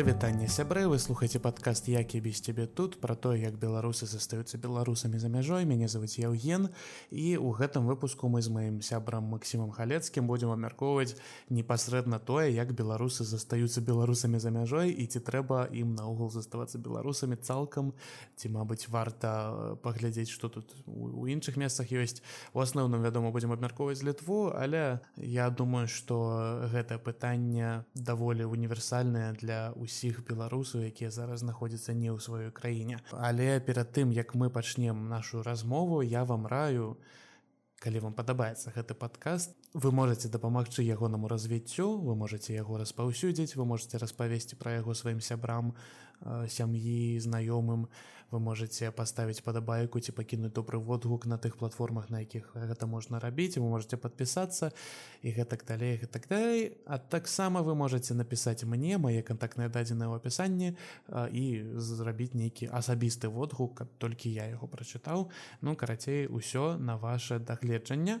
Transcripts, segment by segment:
прывітанне сябры вы слухаце падкаст які без цябе тут про то як беларусы застаюцца беларусамі за мяжой. Мяне зовут Яўген і у гэтым выпуску мы з маім сябрам Масімам халецкім будзем абмяркоўваць непасрэдна тое як беларусы застаюцца беларусамі за мяжой і ці трэба ім наогул заставацца беларусамі цалкам ці мабыць варта э, паглядзець что тут у іншых месцах ёсць. У асноўным вядома будзем абмяркоўваць літву але я думаю что гэта пытанне даволі універсальнае для ўсіх беларусаў якія зараз знаходзяцца не ў сваёй краіне. Але перад тым як мы пачнем нашу размову я вам раю калі вам падабаецца гэты падкаст вы можете дапамагчы ягонаму развіццю вы можете яго распаўсюдзіць вы можете распавесці пра яго сваім сябрам сям'і знаёмым вы можете поставить падабайку ці пакінуць добры водгук на тых платформах на якіх гэта можна рабіць вы можете подпісацца і гэтак далей так далей а таксама вы можете напісаць мне мае кантактныя дадзеныя ў апісанні і зрабіць нейкі асабісты водгук толькі я яго прачытаў ну карацей усё на ваше дагледжанне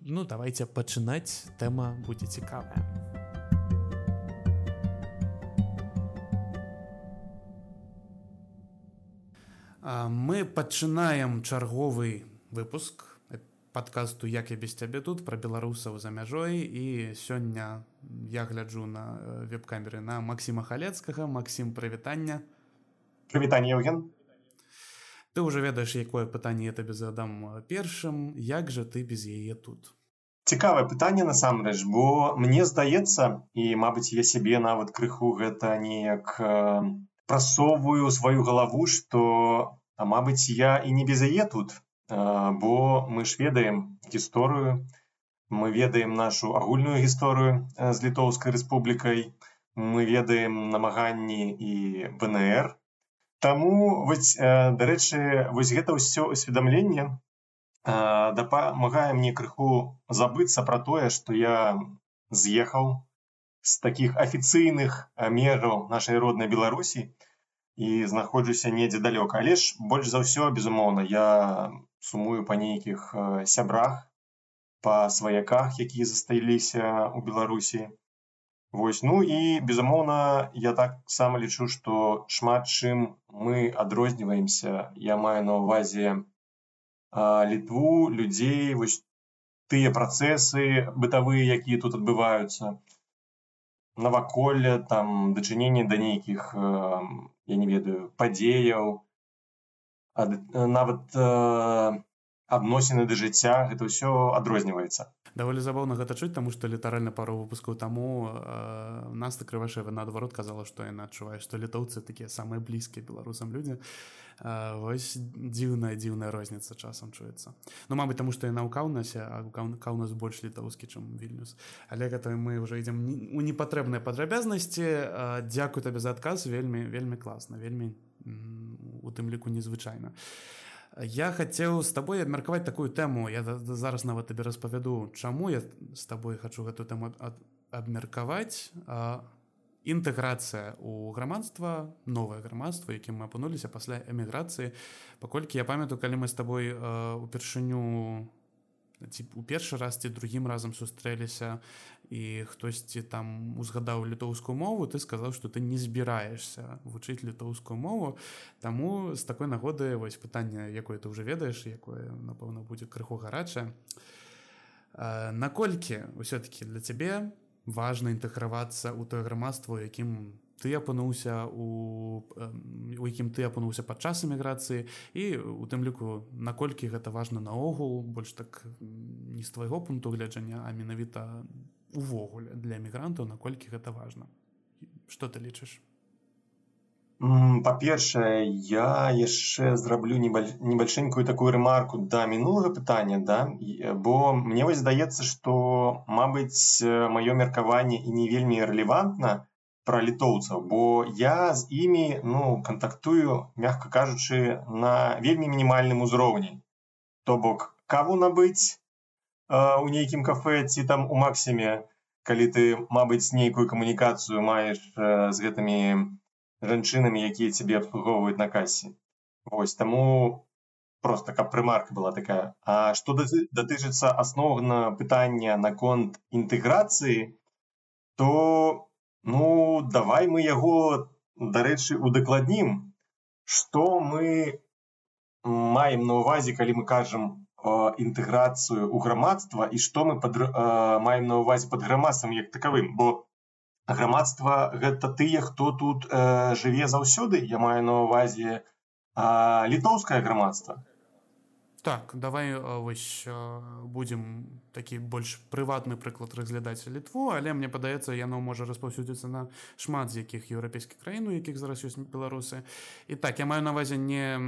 ну давайте пачынаць тэма будзе цікавая мы пачынаем чарговы выпуск подкасту як я без цябе тут про беларусаў за мяжой. І сёння я гляджу на э, веб-камеры на Масіма халецкага. Масім прывітання прывітанне Евген ты уже ведаеш якое пытанне я табе задам э, першым. Як жа ты без яе тут? Цікавае пытанне насамрэч бо мне здаецца і мабыць я сябе нават крыху гэта неяк э, прасоўваю сваю галаву что а мабыць я і не без яе тут бо мы ж ведаем гісторыю мы ведаем нашу агульную гісторыю з літоўскай рэспублікай мы ведаем намаганні і бнр Таму вось дарэчы вось гэта ўсё усведамленне дапамагае мне крыху забыцца пра тое што я з'ехаў з такіх афіцыйных межаў нашай роднай беларусі і знаходжуся недзе далёка але ж больш за ўсё безумоўна я сумую па нейкіх сябрах па сваяках якія засталіся у беларусі Вось ну і безумоўна я таксама лічу што шмат чым мы адрозніваемся я маю на ўвазе літву людзей вось тыя працэсы бытавыя якія тут адбываюцца. Наваколле там дачыненне да нейкіх я не ведаю падзеяў нават адносіны да жыцця гэта ўсё адрозніваецца. Даволі забаўна гэта чуць таму што літаральна пару выпускаў таму э, нас так крывашева наадварот казала што яна адчувае што літоўцы такія самыя блізкія беларусам людзі. Вось дзіўная дзіўная розніца часам чуецца. Ну мабыць таму што яна ў каўнасе а каўнас больш літоўскі чым вільнюс. Але гэта мы ўжо ідзем у непатрэбныя падрабязнасці. Дзякуй табе за адказ вельмі вельмі класна вельмі у тым ліку незвычайна я хацеў з табой абмеркаваць такую тэму я зараз нават табе распавяду чаму я з табой хачу гэту тэму абмеркаваць інтэграцыя у грамадства новае грамадства якім мы апынуліся пасля эміграцыі. Паколькі я памятаю калі мы з табой упершыню у першы раз ці другім разам сустрэліся і хтосьці там узгадаў літоўскую мову ты сказаў што ты не збіраешься вучыць літоўскую мову. Таму з такой нагоды вось пытанне якое ты уже ведаеш якое напэўна будзе крыху гарачае наколькі ўсё-таки для цябе важна інтэгравацца ў тое грамадство якім ты апынуўся у у якім ты апынуўся падчас эміграцыі? І у тым ліку наколькі гэта важна наогул больш так не з твайго пункту гледжання а менавіта увогуле для эмігрантаў наколькі гэта важна? Что ты лічыш? Па-першае я яшчэ зраблю небальшенькую такую рэмарку да мінулага пытання да? Бо мне вось здаецца што мабыць маё меркаванне і не вельмі рэлевантна пра літоўцаў бо я з імі ну кантактую мягка кажучы на вельмі мінімальным узроўні. То бок каву набыць у нейкім кафе ці там у максіме калі ты мабыць нейкую камунікацыю маеш з гэтымі жанчынамі якія цябе абслугоўваюць на касе Вось таму просто каб прымарка была такая. А што датычыцца асноўна пытання наконт інтэграцыі то Ну давай мы яго дарэчы удакладнім. Что мы маем на увазе калі мы кажам інтэграцыю ў грамадства і што мы пад, маем на увазе пад грамадствам як такавым бо грамадства гэта тыя хто тут э, жыве заўсёды. Я маю на увазе літоўскае грамадства. Так давай вось будзем такі больш прыватны прыклад разглядаць літву але мне падаецца яно можа распаўсюдзіцца на шмат з якіх еўрапейскіх краін у якіх зараз ёсць беларусы і так я маю навазе не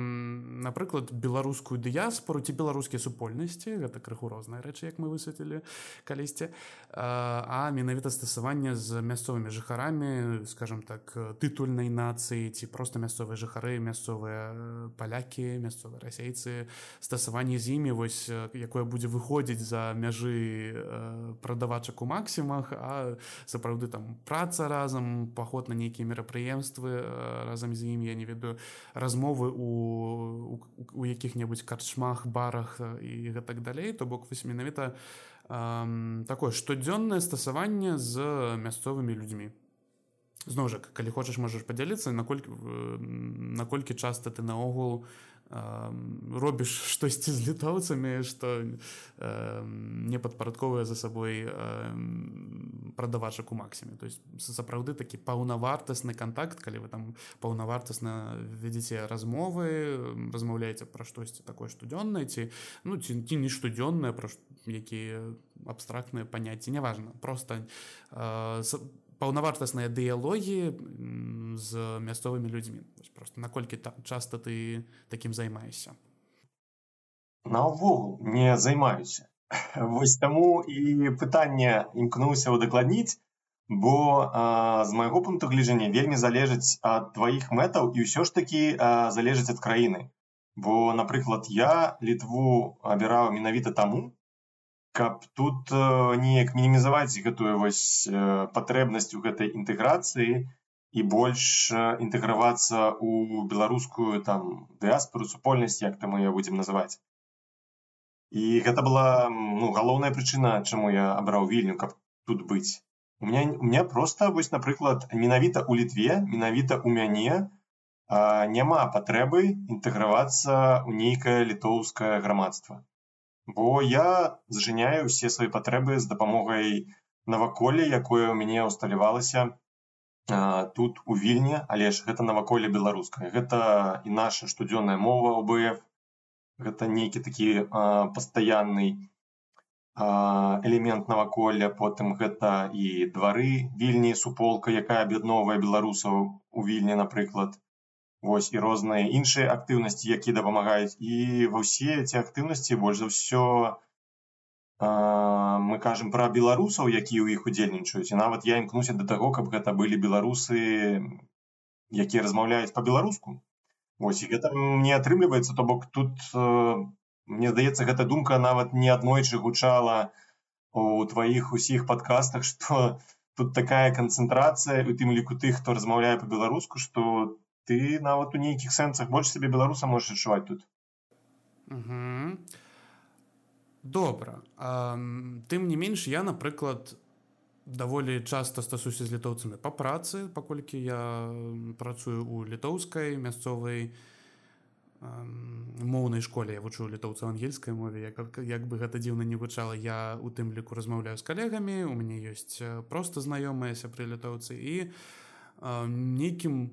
напрыклад беларускую дыяспору ці беларускія супольнасці гэта крыху розныя рэчы як мы высветлілі калісьці а менавіта стасаванне з мясцовымі жыхарамі скажем так тытульнай нацыі ці просто мясцовыя жыхары мясцовыя палякі мясцовыя расейцы стасаванне з імі вось якое будзе выходзіць за мяжу мяжы э, прадавачак у максімах а сапраўды там праца разам паход на нейкія мерапрыемствы э, разам з ім я не ведаю размовы у у якіх-небудзь карчмах барах э, і гэтак далей то бок вось менавіта э, такое штодзённае стасаванне з мясцовымі людзьмі зноў жа калі хочаш можаш падзяліцца наколькі наколькі часта ты наогул робіш штосьці з літоўцамі што не падпарадковыя за сабой прадавачак у максіме то есть сапраўды такі паўнавартасны контакт калі вы там паўнавартасна вядзіце размовы размаўляеце пра штосьці такое штодзённае ці ну ці ці не штодзённае пра якія абстрактныя паняцці неважна просто паўнавартасныя дыялогі з мясцовымі людзьмі просто наколькі та, часто ты такім займаешся наогул не займаюся вось таму і пытанне імкнуўся удакладніць бо а, з майго пункту гледжання вельмі залежыць ад тваіх мэтаў і ўсё ж такі а, залежыць ад краіны. Бо напрыклад я літву абіраў менавіта таму каб тут э, неяк мінімізаваць гэтую вось э, патрэбнасць у гэтай інтэграцыі і больш э, інтэгравацца ў беларускую там дыаспору супольнасць як там мы будзем называць. І гэта была ну, галоўная прычына чаму я абраў вільню каб тут быць. У меня у меня просто вось напрыклад менавіта у літве менавіта у мяне няма патрэбы інтэгравацца ў нейкае літоўскае грамадства бо я зжаняю ўсе свае патрэбы з дапамогай наваколля якое ў мяне ўсталявалася тут у вільні. Але ж гэта наваколле беларускае. Гэта і наша штодзённая мова обф. Гэта нейкі такі пастаянны элемент наваколля. Потым гэта і двары вільні суполка якая аб'ядноўвае беларусаў у вільні напрыклад вось і розныя іншыя актыўнасці якія дапамагаюць. І ва ўсе ці актыўнасці больш за ўсё мы кажам пра беларусаў якія ў іх удзельнічаюць. І нават я імкнуся да таго каб гэта былі беларусы якія размаўляюць по-беларуску ось і гэта не атрымліваецца то бок тут мне здаецца гэта думка нават не аднойчы гучала у тваіх усіх падкастах што тут такая канцэнтрацыя у тым ліку тых хто размаўляе по-беларуску што ты нават у нейкіх сэнсах больш сабе беларуса можаш адчуваць тут. Угу. добра тым не менш я напрыклад даволі часта стасуюся з літоўцамі па працы паколькі я працую у літоўскай мясцовай моўнай школе. Я вучу літоўца ангельскай мове. Як, як бы гэта дзіўна не вывучала я у тым ліку размаўляю з калегамі. У мяне ёсць просто знаёмаяся пры літоўцы. І нейкім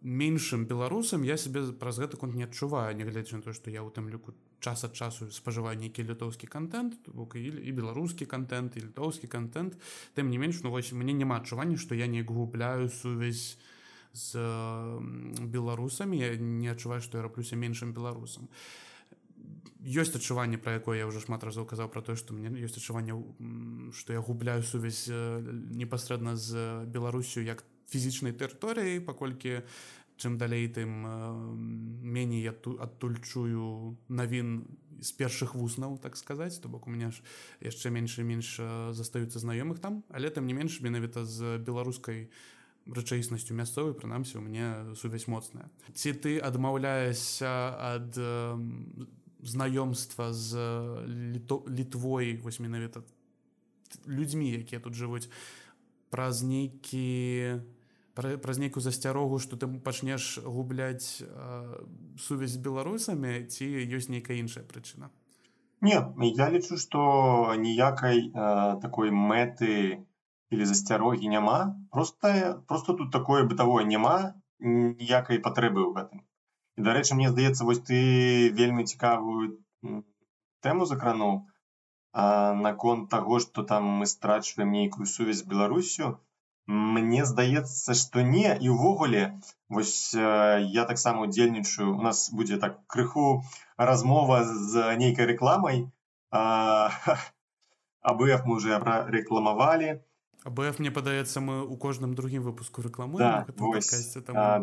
меншым беларусам я себе праз гэты конт не адчуваю нягледзячы на то што я ў тым ліку час ад часу спажываю нейкі літоўскі контент бок і, беларускі контент і літоўскі контент. Тым не менш ну вось мне няма адчування што я не губляю сувязь з беларусамі я не адчуваю што я раблюся меншым беларусам ёсць адчуванне пра якое я ўжо шмат разоў казаў пра тое што мне ёсць адчуванне што я губляю сувязь непасрэдна з беларусю як там фізічнай тэрыторыі паколькі чым далей тым э, меней я тут адтуль чую навін з першых вуснаў так сказаць. То бок у меня ж яшчэ менш і менш застаюцца знаёмых там. Але там не менш менавіта з беларускай рэчаіснасцю мясцовай прынамсі у мне сувязь моцная. Ці ты адмаўляешся ад э, знаёмства з літвой вось менавіта людзьмі якія тут жывуць праз нейкі праз нейкую засцярогу што ты пачнеш губляць сувязь з беларусамі ці ёсць нейкая іншая прычына? Не я лічу што ніякай такой мэты или засцярогі няма. Просто просто тут такое бытавое няма ніякай патрэбы ў гэтым. І дарэчы мне здаецца вось ты вельмі цікавую тэму закрануў наконт таго што там мы страчваем нейкую сувязь беларусю Мне здаецца што не і ўвогуле вось я таксама удзельнічаю у нас будзе так крыху размова з нейкай рэкламай абф мы уже рэкламавалі абф мне падаецца мы у кожным другім выпуску рэкламу да,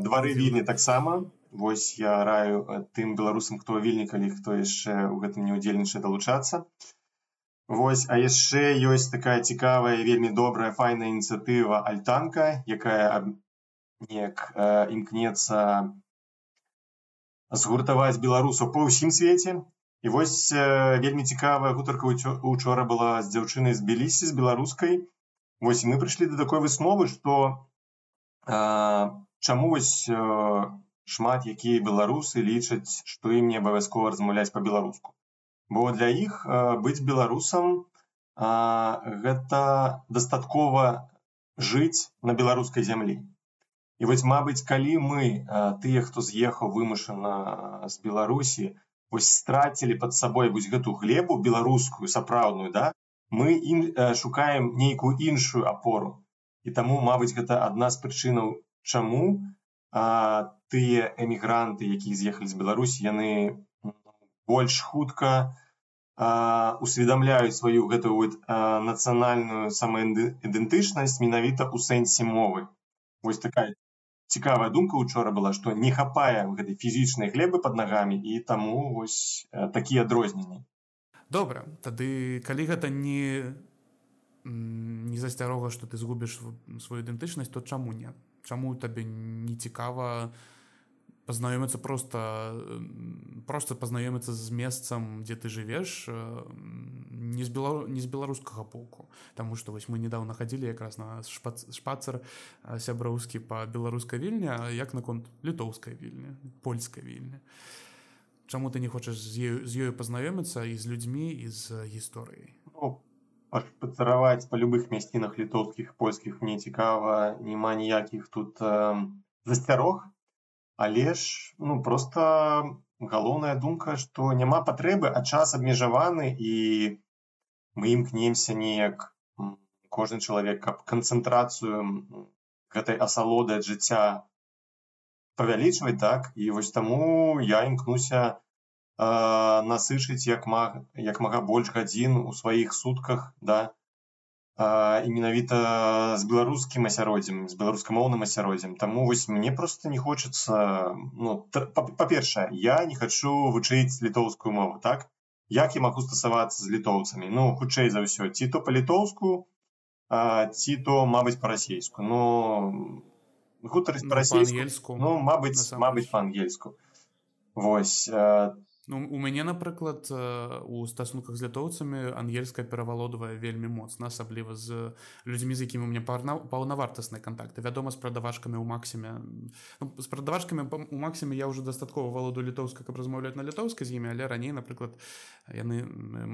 двары вільні таксама вось я раю тым беларусам хто вільні калі хто яшчэ ў гэтым не удзельнічае далучацца Вось а яшчэ ёсць такая цікавая вельмі добрая файная ініцыятыва альтанка якая неяк імкнецца згуртаваць беларусаў па ўсім свеце. І вось вельмі цікавая гутарка учора была з дзяўчынай з белісі з беларускай. Вось мы прыйшлі да такой высновы што чаму вось шмат якія беларусы лічаць што ім не абавязкова размаўляць па-беларуску бо для іх быць беларусам гэта дастаткова жыць на беларускай зямлі. І вось мабыць калі мы тыя хто з'ехаў вымушана з беларусі вось страцілі под сабой вось гэту глебу беларускую сапраўдную да мы ім шукаем нейкую іншую апору. І таму мабыць гэта адна з прычынаў чаму а, тыя эмігранты якія з'ехалі з беларусі яны больш хутка усведамляюць сваю гэтую вот нацыянальную самаідэнтычнасць менавіта ў сэнсе мовы. Вось такая цікавая думка учора была што не хапае гэтай фізічнай глебы под нагамі і таму вось такія адрозненні. Добра. Тады калі гэта не не засцярога што ты згубіш сваю ідэнтычнасць то чаму не? Чаму табе не цікава не познаёмиться просто просто познаёмиться з месцам дзе ты жывеш не з бела не з беларускага полку. Таму что вось мы недавно хадзілі якраз на шпацер сяброўскі по беларускай вільня як наконт літоўскай вільні польскай вільні Чаму ты не хочаш з ёю з ёю пазнаёміцца і з людзьмі і з гісторыяй ну, пацараваць па любых мясцінах літоўскіх польскіх мне цікава няма ніякіх тут э, засцярог Але ж ну просто галоўная думка што няма патрэбы а час абмежаваны і мы імкнемся неяк кожны чалавек каб канцэнтрацыю гэтай асалоды ад жыцця павялічваць так? І вось таму я імкнуся э, насычыць як маг як мага больш гадзін у сваіх сутках да і менавіта з беларускім асяроддзем з беларускамоўным асяроддзем Таму вось мне просто не хочацца ну, па-першае я не хочу вучыць літоўскую мову так? Як я магу стасавацца з літоўцамі? Ну хутчэй за ўсё ці то па-літоўску ці то мабыць па-расейску. Но гутарыць па-расейску ну мабыць мабыць па-ангельску. Вось там Ну, у мяне напрыклад у стасунках з літоўцамі ангельская перавалодавая вельмі моцна асабліва з людзьмі з якімі у мне паўнавартасныя кантакты вядома з прадавачкамі ў максіме ну, з прадавачкамі у максіме я уже дастаткова валоду літоўска каб размаўляць на літоўскай з імі але раней напрыклад яны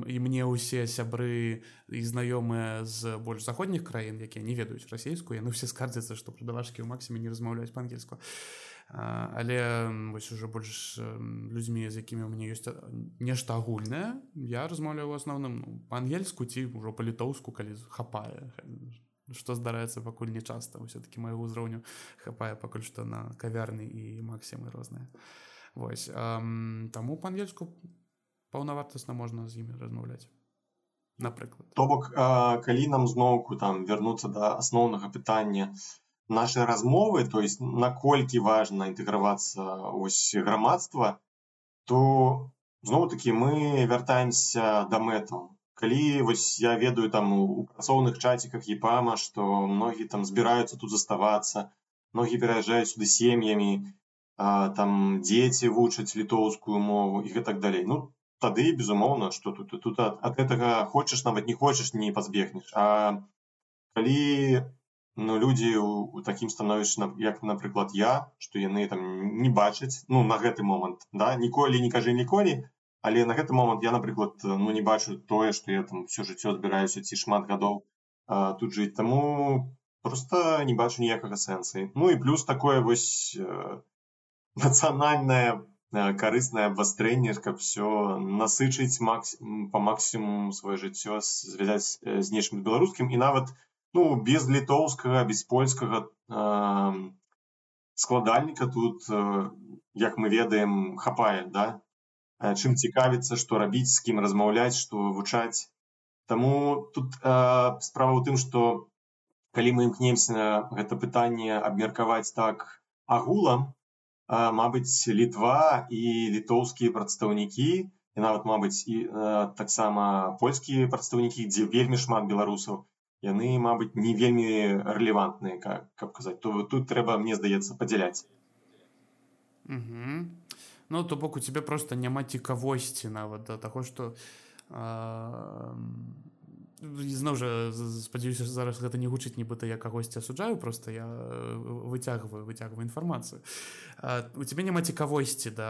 і мне ўсе сябры і знаёмыя з больш заходніх краін якія не ведаюць расійскую яны ўсе скардзяцца што прадавачкі ў максіме не размаўляюць па-ангельску а але вось уже больш людзьмі з якімі у мяне ёсць нешта агульнае я размаўляю у асноўным ну, па-ангельску ці ўжо па-літоўску калі хапае. Што здараецца пакуль не часта все-таки майго ўзроўню хапае пакуль што на кавярні і максімы розныя. Вось таму па-ангельску паўнавартасна можна з імі размаўляць. Напрыклад. То бок калі нам зноўку там вярнуцца да асноўнага пытання то наши размовы то есть наколькі важно інтэгравацца ось грамадства то зноў таки мы вяртаемся да мэтаў калі вось я ведаю там у працоўных чаціках епама что многі там збіраюцца тут заставацца многі пераязджаюць сюды сем'ямі там дзеці вучаць літоўскую мову і гэтак далей ну тады безумоўна что тут тут ад, гэтага хочаш нават не хочаш не пазбегнеш а калі ну людзі у такім становішчы як напрыклад я што яны там не бачаць ну на гэты момант да ніколі не кажы ніколі але на гэты момант я напрыклад ну не бачу тое што я там все жыццё збіраюся ці шмат гадоў тут жыць. Таму просто не бачу ніякага сэнсы ну і плюс такое вось э, нацыянальнае карыснае абвастрэнне каб все насычыць макс по максімум сваё жыццё звязаць з нечым беларускім. І нават ну без літоўскага без польскага э, складальніка тут э, як мы ведаем хапае да? Чым цікавіцца што рабіць з кім размаўляць што вывучаць. Таму тут э, справа ў тым што калі мы імкнемся гэта пытанне абмеркаваць так агулам мабыць літва і літоўскія прадстаўнікі і нават мабыць і таксама польскія прадстаўнікі дзе вельмі шмат беларусаў яны мабыць не вельмі рэлевантныя как каб казаць то тут трэба мне здаецца падзяляць ну то бок у тебе просто няма цікавосці нават да таго што а зноў жа спадзяюся зараз гэта не гучыць нібыта я кагосьці асуджаю просто я э, выцягваю выцягваю інфармацыю. У тебе няма цікавосці да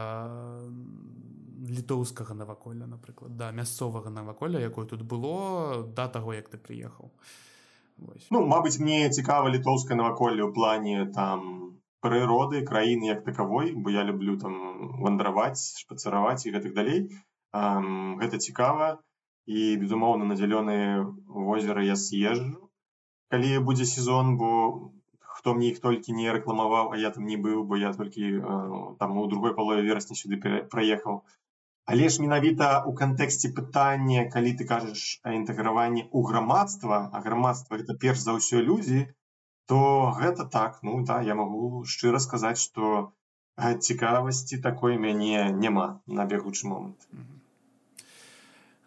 літоўскага наваколля напрыклад да мясцовага наваколля якое тут было да таго як ты прыехаў. Ну Мабыць мне цікава літоўскае наваколле ў плане там прыроды краіны як такавой бо я люблю там вандраваць шпацараваць і гэтых далей. Гэта цікава. І безумоўна на зялёныя возеры я съезджу калі будзе сезон бо хто мне іх толькі не рэкламаваў а я там не быў бо я толькі э, там у другой палове верасня сюды праехаў але ж менавіта у кантэксце пытання калі ты кажаш інтэграванне ў грамадства а грамадства это перш за ўсё людзі то гэта так. Ну да я магу шчыра сказаць што цікавасці такой мяне няма на бегучы момант.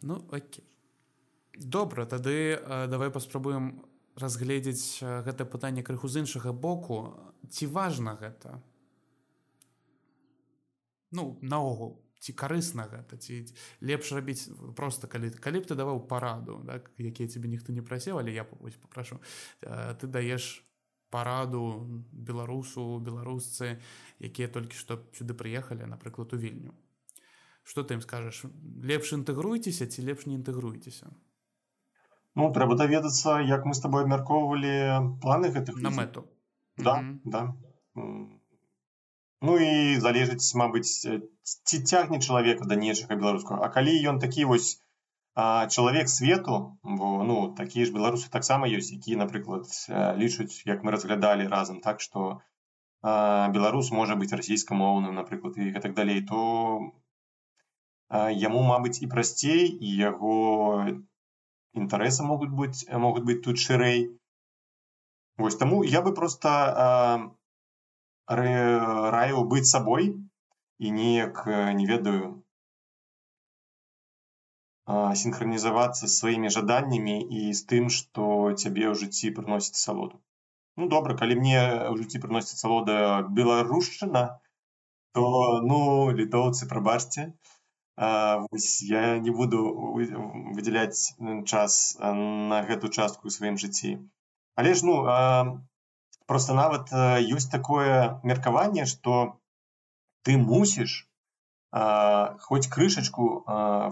Ну окей. добра тады давай паспрабуем разгледзець гэта пытанне крыху з іншага боку. Ці важна гэта? Ну наогул ці карысна гэта ці лепш рабіць просто калі калі б ты даваў параду так, якія тебе ніхто не прасеў але я попрашу э, ты даеш параду беларусу беларусцы якія толькі што сюды прыехалі напрыклад у вільню. Что ты ім скажаш? Лепш інтэгруйцеся ці лепш не інтэгруйцеся? Ну трэба даведацца як мы с тобой абмяркоўвалі планы гэтых на мэту. Да mm -hmm. да ну і залежыць мабыць ці цягне чалавека да нечага беларускага А калі ён такі вось чалавек свету бо ну такія ж беларусы таксама ёсць які напрыклад лічуць як мы разглядалі разам так что беларус можа быць расійскамоўным напрыклад і гэтак далей то яму мабыць і прасцей і яго інтарэсы могуць быць могуць быць тут шырэй Вось таму я бы просто раіў быць сабой і неяк не ведаю синхронізавацца сваімі жаданнямі і з тым што цябе ў жыцці прыносіць салоду Ну добра калі мне ў жыцці прыносіць салода беларушчына то ну літоўцы прабачце я не буду выдзяляць час на гэту частку ў сваім жыцці. Але ж ну просто нават ёсць такое меркаванне, што ты мусіш хоць крышачку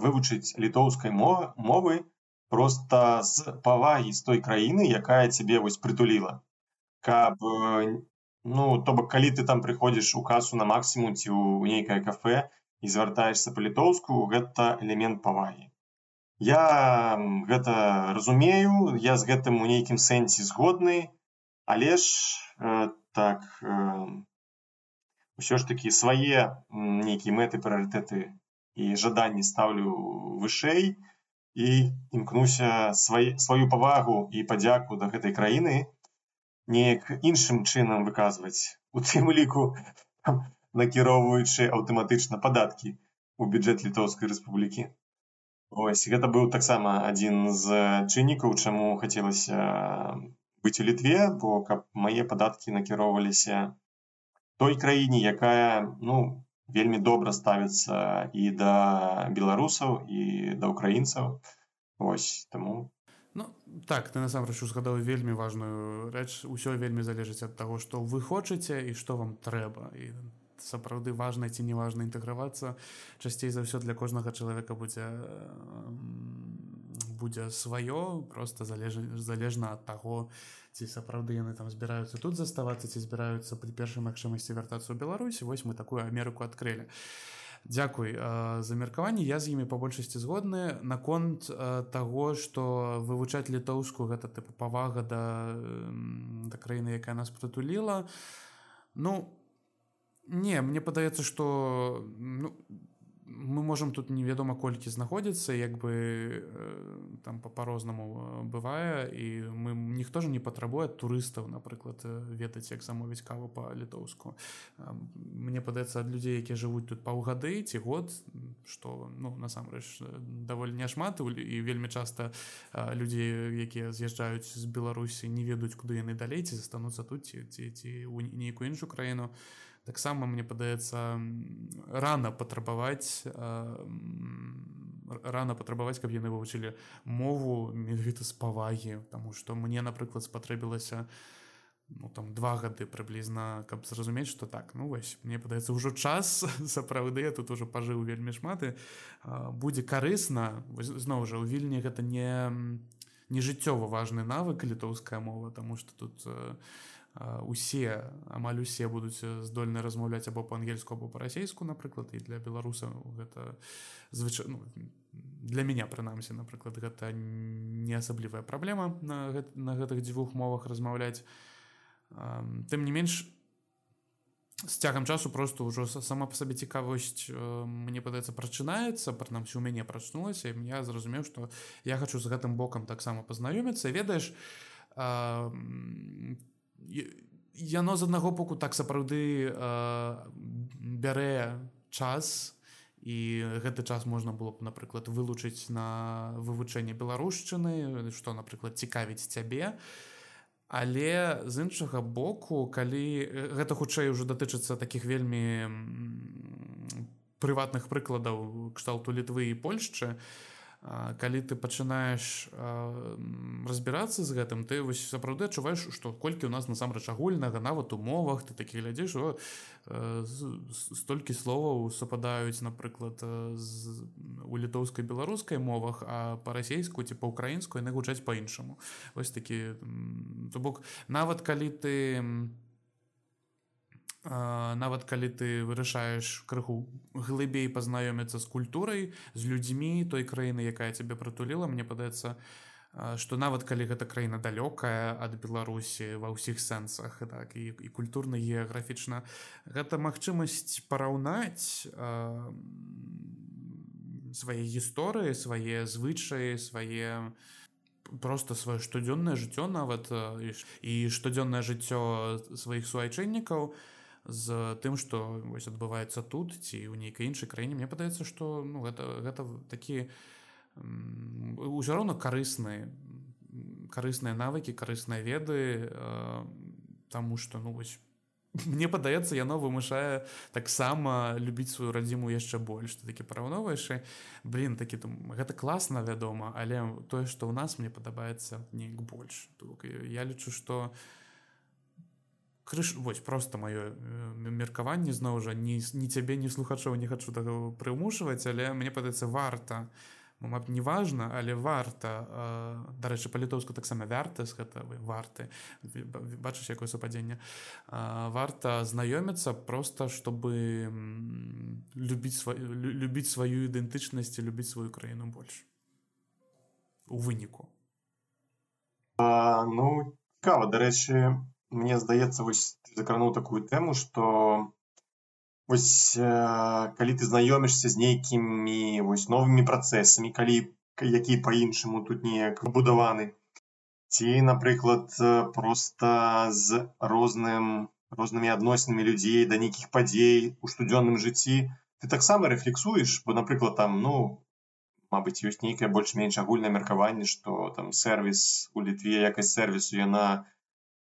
вывучыць літоўскай мовы просто з павагі з той краіны, якая цябе вось прытуліла. Каб ну то бок калі ты там прыходзіш у касу на максімум ці ў нейкае кафе, і звяртаешся па-літоўску гэта элемент павагі я гэта разумею я з гэтым у нейкім сэнсе згодны але ж э, так э, ўсё ж такі свае нейкія мэты прыярытэты і жаданні стаўлю вышэй і імкнуся свай, сваю павагу і падзяку да гэтай краіны неяк іншым чынам выказваць у тым ліку накіроўваючы аўтаматычна падаткі у бюджэт літоўскай рэспублікі ось гэта быў таксама адзін з чыннікаў чаму хацелася быць у літве бо каб мае падаткі накіроўваліся той краіне якая ну вельмі добра ставіцца і да беларусаў і да украінцаў ось таму Ну так ты насамрэч узгадаў вельмі важную рэч усё вельмі залежыць ад таго што вы хочаце і што вам трэба і сапраўды важна ці неважна інтэгравацца. Часцей за ўсё для кожнага чалавека будзе будзе сваё просто залеж залежна ад таго ці сапраўды яны там збіраюцца тут заставацца ці збіраюцца пры першай магчымасці вяртацца ў Беларусі вось мы такую Амерыку адкрылі. А Дзякуй за меркаванне я з імі па большасці згодны. Наконт таго што вывучаць літоўску гэта тыпу павага да да краіны якая нас прытуліла. Ну не мне падаецца што ну, мы можем тут невядома колькі знаходзіцца як бы э, там по-рознаму э, бывае і мы ніхто ж не патрабуе турыстаў напрыклад э, ведаць як замовіць каву по-літоўску мне падаецца ад людзей якія жывуць тут паўгады ці год что ну насамрэч даволі няшмат і вельмі часта людзі якія з'язджаюць з беларусі не ведаюць куды яны далей ці застануцца тут ці ці ці ў нейкую іншую краіну то таксама мне падаецца рано патрабаваць рано патрабаваць каб яны вывучылі мову менавіта з павагі тому что мне напрыклад спатрэбілася ну, там два гады прыблізна каб зразумець что так ну вось мне падаецца ўжо час сапраўды я тут уже пажыў вельмі шматы будзе карысна зноў жа у вільні гэта не не жыццёва важны навык літоўская мова тому что тут у усе амаль усе будуць здольны размаўляць або па-ангельску або па-расейску напрыклад і для беларусаў гэта звыч ну, для меня прынамсі напрыклад гэта не асаблівая праблема на, гэт, на гэтых дзвюх мовах размаўляць. Тым не менш з цягам часу просто ўжо сама па сабе цікавасць мне падаецца прачынаецца прынамсі у мяне прачнулася я зразумеў што я хочу з гэтым бокам таксама пазнаёміцца. Ведаеш ты яно з аднаго боку так сапраўды э, бярэ час і гэты час можна было б напрыклад вылучыць на вывучэнне беларушчыны што напрыклад цікавіць цябе. Але з іншага боку калі гэта хутчэй ужо датычыцца такіх вельмі прыватных прыкладаў кшталту літвы і польшчы то калі ты пачынаеш разбірацца з гэтым ты вось сапраўды адчуваеш што колькі у нас насамрэч агульнага нават у мовах ты такі глядзіш о столькі словаў супадаюць напрыклад з, у літоўскай беларускай мовах а па-расейску ці па-украінску яны гучаць по-іншаму вось такі то бок нават калі ты нават калі ты вырашаеш крыху глыбей пазнаёміцца з культурай з людзьмі той краіны якая цябе прытуліла мне падаецца што нават калі гэта краіна далёкая ад беларусі ва ўсіх сэнсах так і, і культурна геаграфічна гэта магчымасць параўнаць свае гісторыі свае звычаі свае просто сваё штодзённае жыццё нават і штодзённае жыццё сваіх суайчыннікаў. то з тым што вось адбываецца тут ці ў нейкай іншай краіне мне падаецца што ну гэта гэта такі ўсё роўна карысныя карысныя навыкі карысныя веды э, таму што ну вось мне падаецца яно вымушае таксама любіць сваю радзіму яшчэ больш. Такі параўноўваеш блин такі там гэта класна вядома але тое што ў нас мне падабаецца неяк больш. Я лічу што у крыш вось просто маё э, меркаванне зноў жа не ні цябе не слухачоў не хачу так прымушваць але мне падаецца варта маб не важна але варта э, дарэчы па-літоўску таксама вярты з гэта вы варты бачыш якое супадзенне варта знаёміцца просто чтобы любіць сваю любіць сваю ідэнтычнасць любіць сваю краіну больш. У выніку. Ну цікава дарэчы мне здаецца вось закрануў такую тэму что вось э, калі ты знаёмішся з нейкімі вось новымі працэсамі калі які по-іншаму тут неяк выбудаваны ці напрыклад просто з розным рознымі адносінамі людзей да нейкіх падзей у штодзённым жыцці ты таксама рэфлексуеш бо напрыклад там ну Мабыць ёсць нейкае больш-менш агульнае меркаванне што там сервіс у літве якасць сервісу яна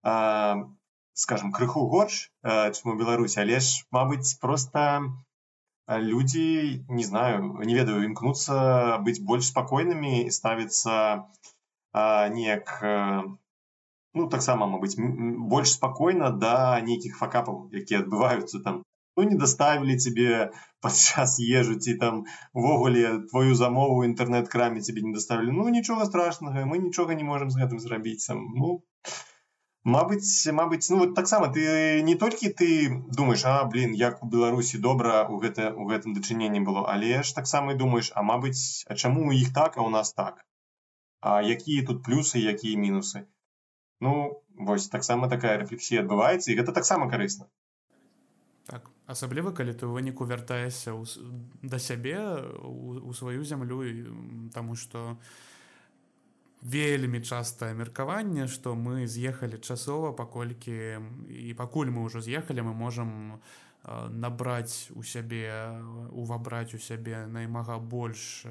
скажем крыху горш чым у беларусі але ж мабыць просто людзі не знаю не ведаю імкнуцца быць больш спакойнымі ставіцца неяк ну таксама мабыць больш спакойна да нейкіх факапаў якія адбываюцца там. Ну не даставілі тебе падчас ежу ці там увогуле твою замову інтэрнэт-краме тебе не даставілі ну нічога страшнага мы нічога не можемм з гэтым зрабіць там ну Мабыць Мабыць ну вот таксама ты не толькі ты думаешь а блин як у беларусі добра у гэта гэтым дачыненні было але ж таксама і думаешь а мабыць а чаму у іх так а у нас так? А якія тут плюсы якія мінусы? Ну вось таксама такая рэфлексія адбываецца і гэта таксама карысна. Так асабліва калі ты ў выніку вяртаешся да сябе у, у сваю зямлю таму што вельмі частае меркаванне што мы з'ехалі часова паколькі і пакуль мы ўжо з'ехалі мы можам набраць у сябе увабраць у сябе наймага больш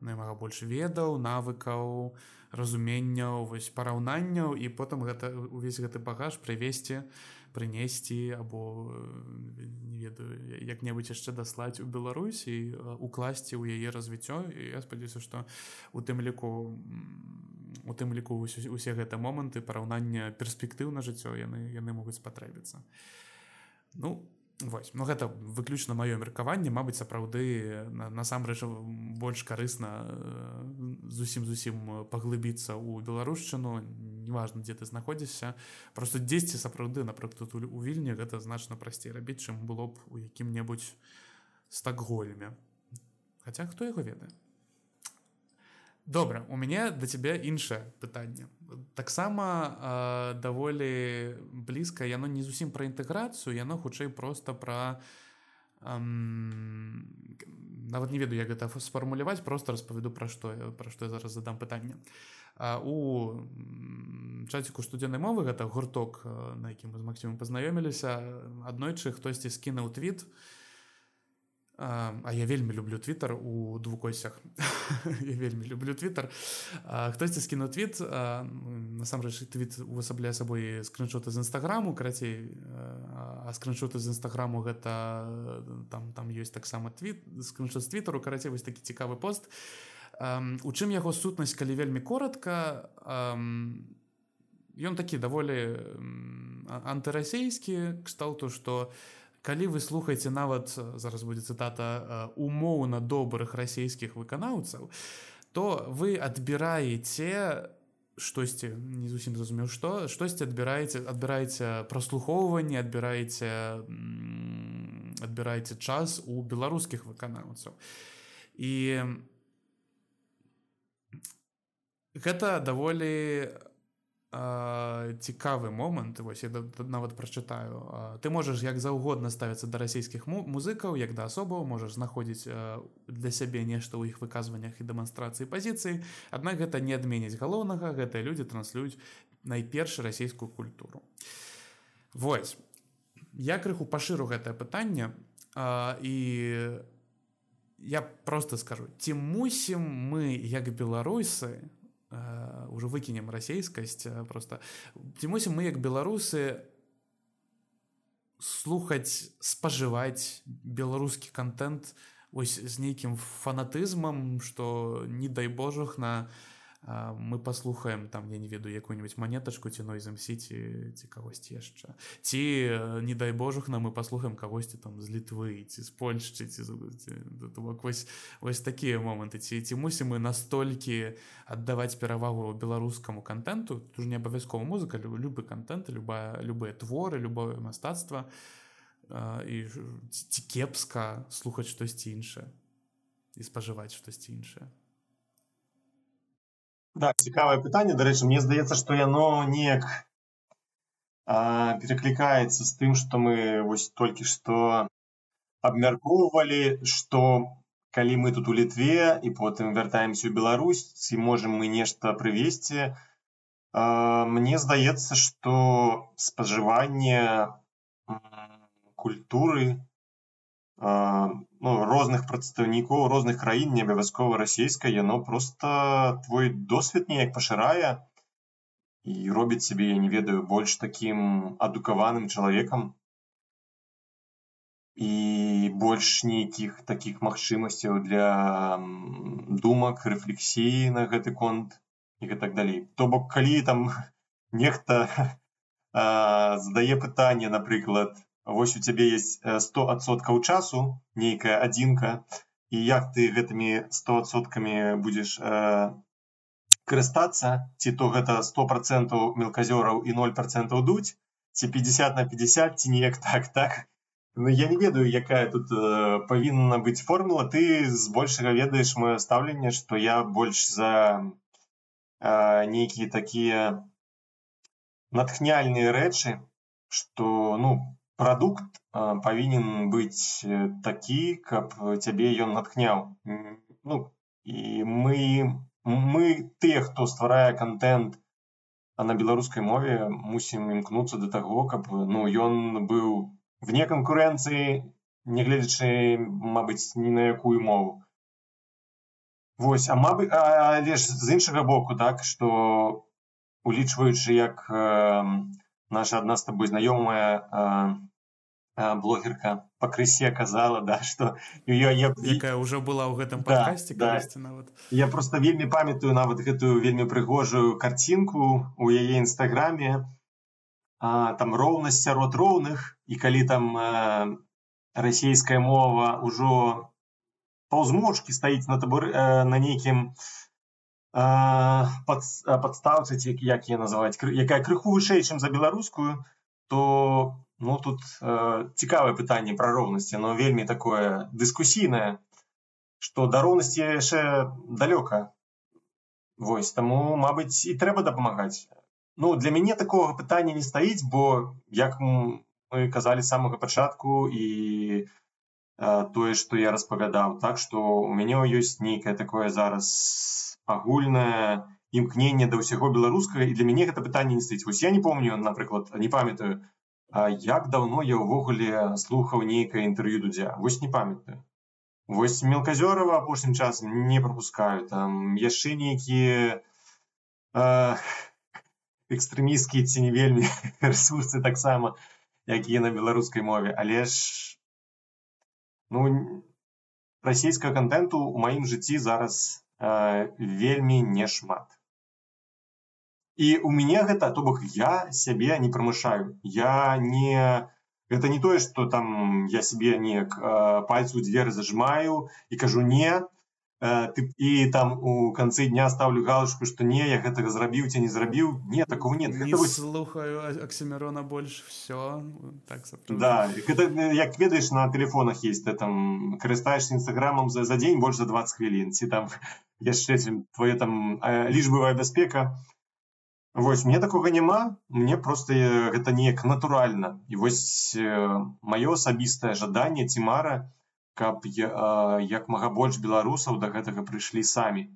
наймага больш ведаў навыкаў разуменняў вось параўнанняў і потым гэта увесь гэты багаж прывесці прынесці або не ведаю як-небудзь яшчэ даслаць у Беларусі укласці ў яе развіццё. І я спадзяюся што у тым ліку у тым ліку усе гэта моманты параўнання перспектыў на жыццё яны яны могуць спатрэбіцца. Ну Вось. Ну гэта выключна маё меркаванне. Мабыць сапраўды насамрэч больш карысна зусім зусім паглыбіцца ў беларушчыну. Неважна дзе ты знаходзішся. Просто дзесьці сапраўды напрыклад у вільні гэта значна прасцей рабіць чым было б у якім-небудзь стакгольме. Хаця хто яго ведае добра у мяне да цябе іншае пытанне таксама даволі блізка яно не зусім пра інтэграцыю яно хутчэй просто пра нават не ведаю як гэта сфармуляваць просто распавяду пра што пра што я зараз задам пытанне у чаціку студзеннай мовы гэта гурток на якім мы з максімум пазнаёміліся аднойчы хтосьці скінуў твіт у А я вельмі люблю твиттер у двукосях. Я вельмі люблю твиттер. Хтосьці скіну твіт насамрэч твіт увасабляе сабой скриншоты з нстаграму карацей а скриншоты з нстаграму гэта там там ёсць таксама твіт скриншот з твиттеру карацей вось такі цікавы пост. У чым яго сутнасць калі вельмі коротко ён такі даволі антырасійскі кшталту што у калі вы слухаеце нават зараз будзе цытата умоўна добрых расійскіх выканаўцаў то вы адбіраеце штосьці не зусім зразумеў што штосьці адбіраеце адбіраеце праслухоўванне адбіраеце адбіраеце час у беларускіх выканаўцаў. І гэта даволі цікавы момант вось я нават прачытаю. Ты можаш як заўгодна ставіцца да расійскіх музыкаў як да асобаў можаш знаходзіць для сябе нешта ў іх выказваннях і дэманстрацыі пазіцыі аднак гэта не адменіць галоўнага гэтыя людзі транслююць найперш расійскую культуру. Вось я крыху пашыру гэтае пытанне і я просто скажу ці мусім мы як беларусы ўжо выкінем расейскасць просто. Ці мусім мы як беларусы слухаць спажываць беларускі контент ось з нейкім фанатызмам что не дай божах на на мы паслухаем там я не ведаю якую-нибудь монетачку ці нойзам сіці ці кагосьці яшчэ. Ці не дай божах нам мы паслухаем кагосьці там з літвы ці з польшчы ці вось вось такія моманты. Ці ці мусім мы настолькі аддаваць перавагу беларускаму контенту тут не абавязкова музыка любы контент любая любыя творы любое мастацтва. І ці кепска слухаць штосьці іншае і спажываць штосьці іншае Да, цікавае пытанне дарэчы мне здаецца што яно неяк пераклікаецца з тым што мы вось толькі што абмяркоўвалі што калі мы тут у літве і потым вяртаемся ў Беларусь ці можам мы нешта прывесці мне здаецца што спажыванне культуры ну, розных прадстаўнікоў розных краін не абавязкова расійскай яно просто твой досвед неяк пашырае і робіць сябе я не ведаю больш такім адукаваным чалавекам і больш нейкіх такіх магчымасцяў для думак рэфлексіі на гэты конт і гэтак далей. То бок калі там нехта задае пытанне напрыклад вось у цябе есть 100соткаў часу нейкая адзінка і як ты гэтымі 100соткамі будзеш карыстацца? Ці то гэта 100 процентаў мелказёраў і 0 процентаў дуць ці 50 на 50 ці неяк так так. Ну я не ведаю якая тут э, павінна быць формула. Ты збольшага ведаеш маё стаўленне што я больш за э, нейкія такія натхняльныя рэчы што ну прадукт э, павінен быць такі каб цябе ён натхняў ну і мы мы тыя хто стварае контент на беларускай мове мусім імкнуцца да таго каб ну ён быў вне канкурэнцыі нягледзячы мабыць ні на якую мову. Вось а мабы але ж з іншага боку так што улічваючы як э, наша адна з табой знаёмая э, блогерка пакрысе казала да што я, я, якая ўжо была ў гэтым падкасці да, да. нават я просто вельмі памятаю нават гэтую вельмі прыгожую карцінку у яе нстаграме там роўнасць сярод роўных і калі там а, расійская мова ўжо паўзмочки стаіць на табор на нейкім пад, падстаўцы ці як я называць якая крыху вышэй чым за беларускую то ну тут э, цікавае пытанне пра роўнасці но вельмі такое дыскусійнае што да роўнасці яшчэ далёка. Вось таму мабыць і трэба дапамагаць. Ну для мяне такого пытання не стаіць бо як мы казалі самага пачатку і тое што я распавядаў так што у мяне ёсць нейкае такое зараз агульнае імкненне да ўсяго беларускага. І для мяне гэта пытанне не стаіць. Вось я не помню напрыклад не памятаю як даўно я ўвогуле слухаў нейкае інтэрв'ю дудзя. Вось не памятаю. Вось мелказёрова апошнім часам не пропускаю там яшчэ нейкія экстрэміскія ці не вельмі рэсурсы таксама якія на беларускай мове. Але ж ну расійскага контенту у маім жыцці зараз э, вельмі нешмат і у мяне гэта то бок я сябе не прамышаю. Я не гэта не тое что там я себе неяк э, пальцу дзверы зажимаю і кажу не Э, ты і там у канцы дня ставлю галочку что не я гэтага зрабіў ці не зрабіў не такого нет не гэта слухаю аксімерона больш все так да гэта, як ведаеш на телефонах есть ты там карыстаешься нстаграмам за за дзень больш за 20 хвілін ці там яшчэ твое там лічбавая бяспека Вось мне такога няма мне просто гэта неяк натуральна і вось маё асабістае жаданне ці мара каб як мага больш беларусаў да гэтага прыйшлі самі.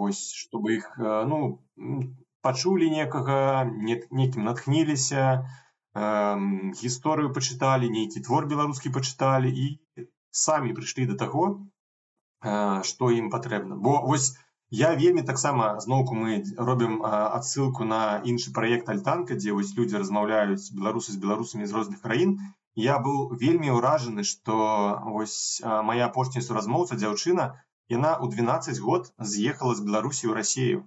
Вось чтобы іх ну пачулі некага некім натхніліся гісторыю пачыталі нейкі твор беларускі пачыталі і самі прыйшлі да таго што ім патрэбна. Бо вось я вельмі таксама зноўку мы робім адсылку на іншы праект альтанка дзе вось людзі размаўляюць беларусы з беларусамі з розных краін я быў вельмі ўражаны што вось моя апошняя суразмоўца дзяўчына яна ў 12 год з'ехала з беларусі ў рассею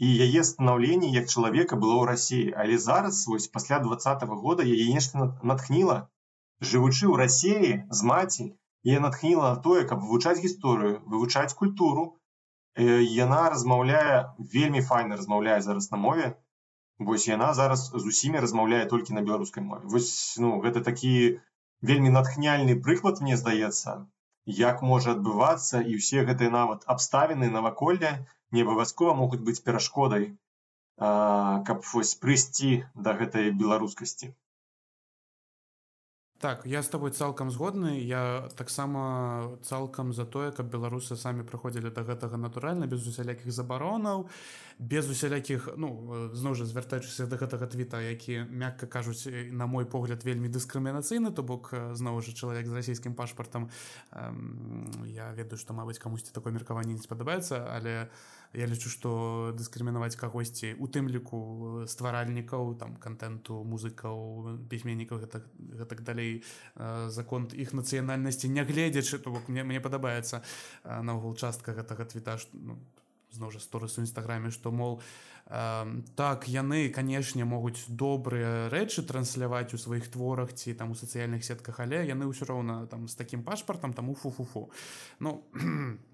і яе станаўленне як чалавека было ў рассіі але зараз вось пасля двадцатого года яе нешта натхніла. Жывучы ў рассеі з маці я натхніла на тое каб вывучаць гісторыю вывучаць культуру. Яна размаўляе вельмі файна размаўляе зараз на мове Вось яна зараз з усімі размаўляе толькі на беларускай мове. Вось ну, гэта такі вельмі натхняльны прыклад мне здаецца, як можа адбывацца і ўсе гэтыя нават абставіны наваколля не абавязкова могуць быць перашкодай, каб вось прыйсці да гэтай беларускасці. Так я з тобой цалкам згодны. Я таксама цалкам за тое каб беларусы самі прыходзілі да гэтага натуральна без усялякіх забаронаў без усялякіх ну зноў жа звяртаючыся да гэтага твіта які мякка кажуць на мой погляд вельмі дыскрымінацыйны то бок зноў жа чалавек з расійскім пашпартам. Я ведаю што мабыць камусьці такое меркаванне не спадабаецца але я я лічу што дыскрымінаваць кагосьці у тым ліку стваральнікаў там контенту музыкаў пісьменнікаў гэтак, гэтак далей людзей закон іх нацыянальнасці нягледзячы то бок мне мне падабаецца наогул частка гэтага твіта ну, зноў жа сторыс у нстаграме што мол так яны канешне могуць добрыя рэчы трансляваць у сваіх творах ці там у сацыяльных сетках але яны ўсё роўна там з такім пашпартам таму фу-фу-фу ну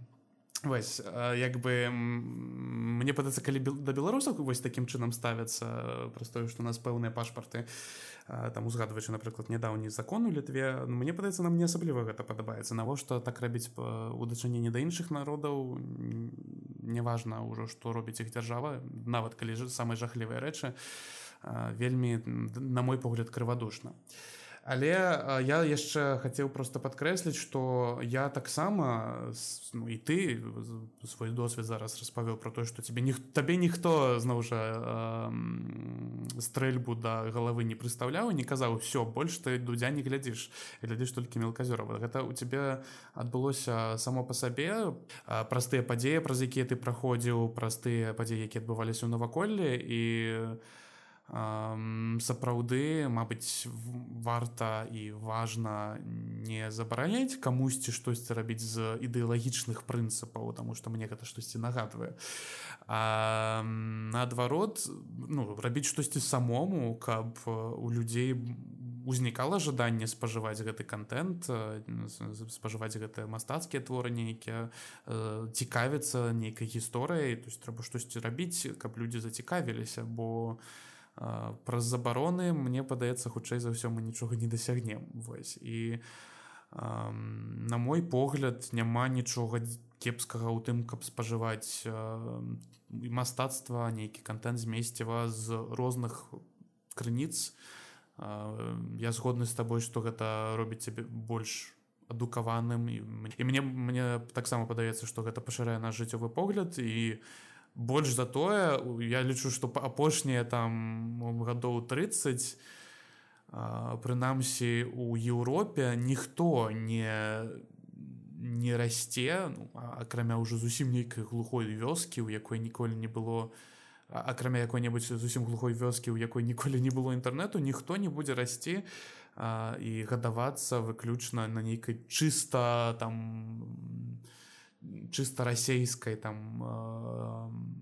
вось як бы мне падаецца калі да беларусаў вось такім чынам ставяцца праз тое што у нас пэўныя пашпарты там узгадваючы напрыклад нядаўні закон у літве ну, мне падаецца нам не асабліва гэта падабаецца. Навошта так рабіць у дачыненні да іншых народаў? Неважна ўжо што робіць іх дзяржава нават калі ж самыя жахлівыя рэчы вельмі на мой погляд крывадушна. а але я яшчэ хацеў просто падкрэсліць что я таксама ну, і ты свой досвед зараз распавёў про тое что тебе ніх табе ніхто зноў жа э, стрэльбу да головы не прыстаўляў не казаў все больш ты дудзя не глядзіш глядзіш толькі мелказёрова гэта у тебе адбылося само по сабе простыя падзеі праз якія ты праходзіў простыя падзеі які адбываліся ў наваколле і у сапраўды Мабыць варта і важна не забараняць камусьці штосьці рабіць з ідэалагічных прынцыпаў тому что мне гэта штосьці нагадвае. Наадварот ну, рабіць штосьці самому каб у людзей узнікала жаданне спажываць гэты контент спажываць гэтыя мастацкія творы нейкія цікавіцца нейкай гісторыяй. То есть трэба штосьці рабіць каб людзі зацікавіліся бо у праз забароны мне падаецца хутчэй за ўсё мы нічога не дасягнем вось. І на мой погляд няма нічога кепскага ў тым каб спажываць мастацтва нейкі контент змесціва з розных крыніц. Я згодны з табой што гэта робіць цябе больш адукаваным. І мне мне таксама падаецца што гэта пашырае наш жыццёвы погляд. І у больш за тое я лічу што апошнія там гадоў 30 прынамсі у Еўропе ніхто не не расце ну, акрамя ўжо зусім нейкай глухой вёскі у якой ніколі не было акрамя якой-небудзь зусім глухой вёскі у якой ніколі не было інтэрнэту ніхто не будзе расці а, і гадавацца выключна на нейкай чыста там чыста расійскай там э,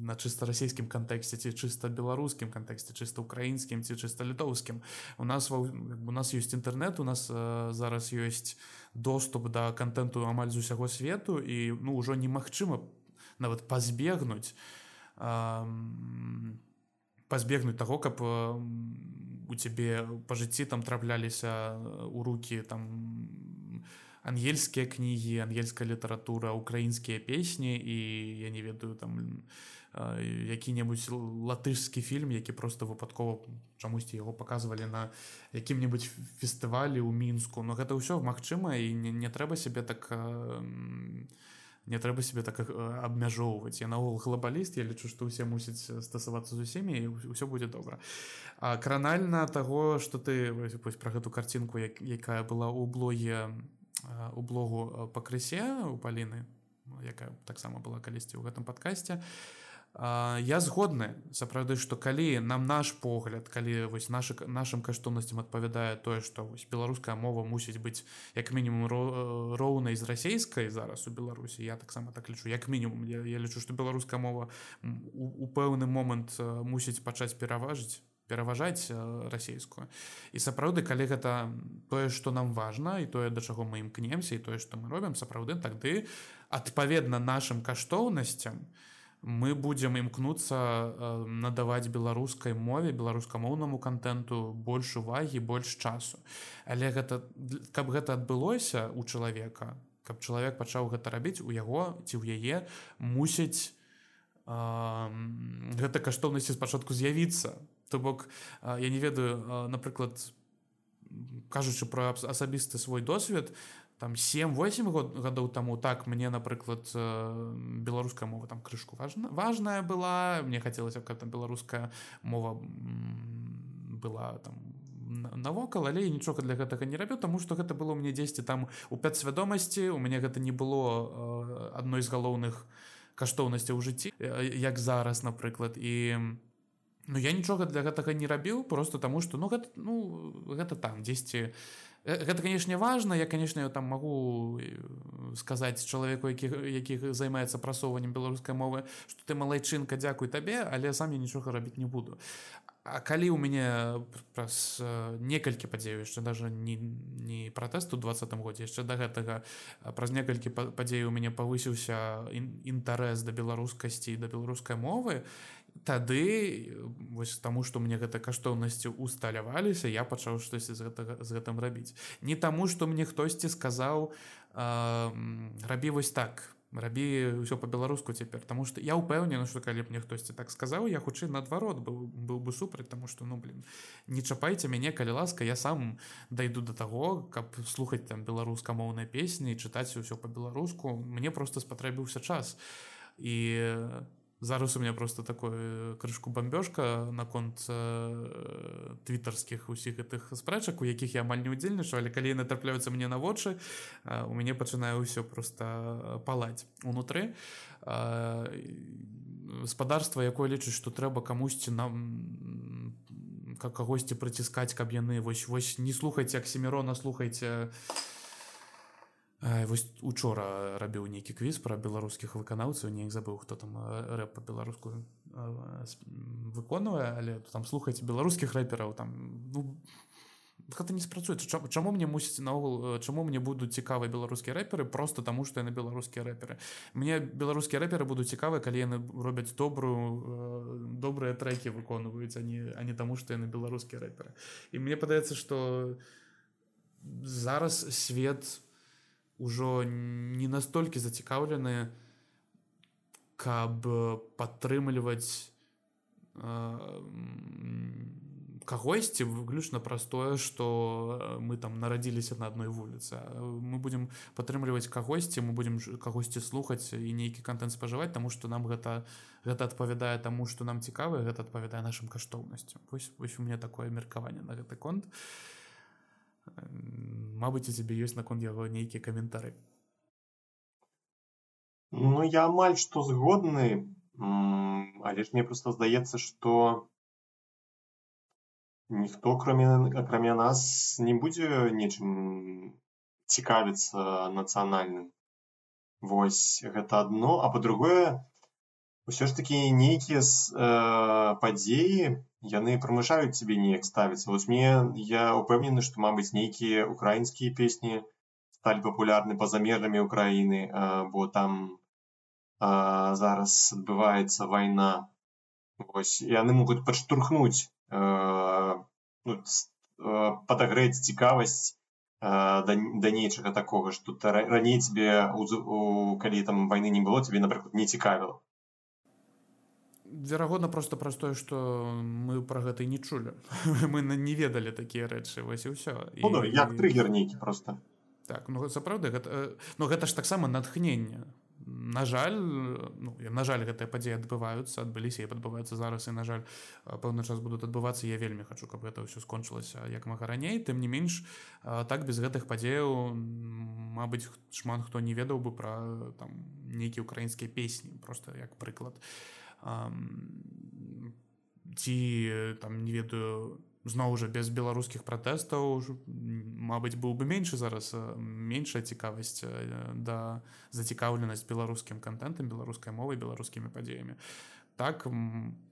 на чыста расійскім кантэксце ці чыста беларускім кантэксце чыста украінскім ці чыста літоўскім у нас у нас ёсць інтэрнет у нас э, зараз ёсць доступ да контенту амаль з усяго свету і ну ўжо немагчыма нават пазбегнуць э, пазбегнуць таго каб у цябе па жыцці там трапляліся у руки там ангельскія кнігі ангельская літаратура украінскія песні і я не ведаю там які-небудзь латышскі фільм які просто выпадкова чамусьці яго показывалі на якім-небудзь фестывалі ў мінску но гэта ўсё магчыма і не, не трэба себе так не трэба себе так абмяжоўваць. Я наогул глобаліст я лічу што ўсе мусяць стасавацца з усімі і ўсё будзе добра. А кранальна таго что ты вось, вось, про гэту карцінку як, якая была ў блоге у блогу пакрысе у паліны якая таксама была калісьці ў гэтым падкасці я згодны сапраўды што калі нам наш погляд калі вось наши нашим каштоўнасцям адпавядае тое што вось беларуская мова мусіць быць як мінімум роўнай з расійскай зараз у беларусі я таксама так лічу як мінімум. Я, я лічу што беларуская мова у, у пэўны момант мусіць пачаць пераважыць пераважаць расійскую і сапраўды калі гэта тое што нам важна і тое да чаго мы імкнемся і тое што мы робім сапраўды тады адпаведна нашим каштоўнасцям мы будзем імкнуцца надаваць беларускай мове беларускамоўнаму контенту больш увагі больш часу. Але гэта каб гэта адбылося у чалавека каб чалавек пачаў гэта рабіць у яго ці ў яе мусіць гэта каштоўнасці спачатку з'явіцца то бок я не ведаю напрыклад кажучы про асабісты свой досвед там 7-8 год гадоў таму так мне напрыклад беларуская мова там крышку важна важная была мне хацелася каб там беларуская мова была там навокал але нічога для гэтага не рабіў тому что гэта было мне дзесьці там у пят свядомасці у мяне гэта не было адной з галоўных каштоўнасцяў у жыцці як зараз напрыклад і у Ну я нічога для гэтага не рабіў просто таму что ну гэта ну гэта там дзесьці гэта канешне важно я конечно там могу сказаць чалавеку якіх якіх займаецца прасоўваннем беларускай мовы что ты малайчынка дзякуй табе але сам я нічога рабіць не буду. А калі у мяне праз некалькі падзею яшчэ даже не не пратэсту двадцатым годзе яшчэ да гэтага праз некалькі падзею у мяне павысіўся інтарэс да беларускасці да беларускай мовы тады вось таму што мне гэта каштоўнасці усталяваліся я пачаў штосьці з гэтага з гэтым рабіць. Не таму што мне хтосьці сказаў э, рабі вось так рабі ўсё по-беларуску цяпер Таму што я ўпэўнены што калі б мне хтосьці так сказаў я хутчэй наадварот быў быў бы супраць таму што ну блин не чапайце мяне калі ласка я сам дайду до таго каб слухаць там беларускамоўнай песні чытаць усё по-беларуску мне просто спатрэбіўся час. І зараз у меня просто такое крышку бомбёжка наконт э, твітарскіх усіх гэтых спрэчак у якіх я амаль не удзельнічаю але калі натрапляюцца мне на вочы э, у мяне пачынае ўсё просто палаць унутры гаспадарства якое лічыць што трэба камусьці нам как кагосьці прыціскаць каб яны вось вось не слухайце аксімірона слухайте вось учора рабіў нейкі квіз пра беларускіх выканаўцаў неяк забыў хто там рэп па-беларуску выконвае але там слухайце беларускіх рэпераў там ну, гэта не спрацуецца чаму мне мусіць наогул чаму мне будуць цікавыя беларускія рэперы просто таму што яны беларускія рэперы? Мне беларускія рэперы будуць цікавы калі яны робяць добрую добрыя трекі выконваюць они а не таму што яны беларускія рэперы. І мне падаецца што зараз свет у ўжо не настолькі зацікаўлены каб падтрымліваць кагосьці выключна простое что мы там нарадзіліся на адной вуліцы мы будемм падтрымліваць кагосьці мы будемм кагосьці слухаць і нейкі контент спажываць тому что нам гэта гэта адпавядае таму что нам цікава гэта адпавядае нашим каштоўнасцям вось, вось у меня такое меркаванне на гэты конт. і Мабыць, у цябе ёсць наконт яго нейкія каментары. Ну я амаль што згодны, але ж мне проста здаецца, што ніхто кроме акрамя нас не будзе нечым цікавіцца нацыянальным. Вось гэта адно, а па-другое, ўсё ж такі нейкія э, падзеі яны прымушаюць цябе неяк ставіцца вось мне я упэўнены што мабыць нейкія украінскія песні сталі папулярны па-за межамі ўкраіны э, бо там э, зараз адбываецца вайна вось яны могуць падштурхнуць э, ну, э, падагрэць цікавасць э, да, да нечага такога што раней цябе калі там вайны не было цябе напрыклад не цікавіла верагодна просто праз тое что мы про гэта не чулі. Мы не ведалі такія рэчы вось і ўсё. І, ну, да, як трыггер нейкі просто так ну сапраўды гэта но гэта ж таксама натхнення на жаль ну, на жаль гэтыя падзеі адбываюцца адбыліся і падбываюцца зараз і на жаль пэўны час будуць адбывацца. Я вельмі хочу каб гэта ўсё скончылася як мага раней. Тым не менш так без гэтых падзеяў Мабыць шмат хто не ведаў бы пра там нейкія украінскія песні просто як прыклад. а ці там не ведаю зноў жа без беларускіх пратэстаў Мабыць быў бы меншы зараз меншая цікавасць да зацікаўленасць беларускім контентам беларускай мовай беларускімі падзеямі. Так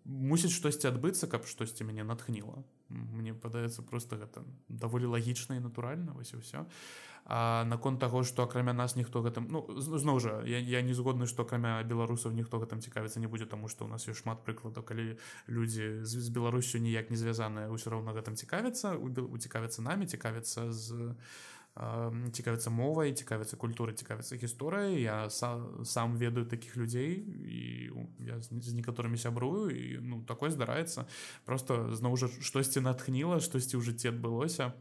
мусіць штосьці адбыцца каб штосьці мяне натхніла. Мне падаецца просто гэта даволі лагічна і натуральна вось і ўсё наконт таго што акрамя нас ніхто гэтым ну зноў жа я, я не згодны што акрамя беларусаў ніхто гэтым цікавіцца не будзе таму што у нас ёсць шмат прыкладаў калі людзі з, з беларусю ніяк не звязаныя ўсё роўна гэтым цікавіцца цікавіцца намі цікавіцца з цікавіцца мовай цікавіцца культуры цікавіцца гісторыя я сам, сам ведаю такіх людзей і я з, з некаторымі сябрую і ну такое здараецца. Просто зноў жа штосьці натхніла штосьці ў жыцці адбылося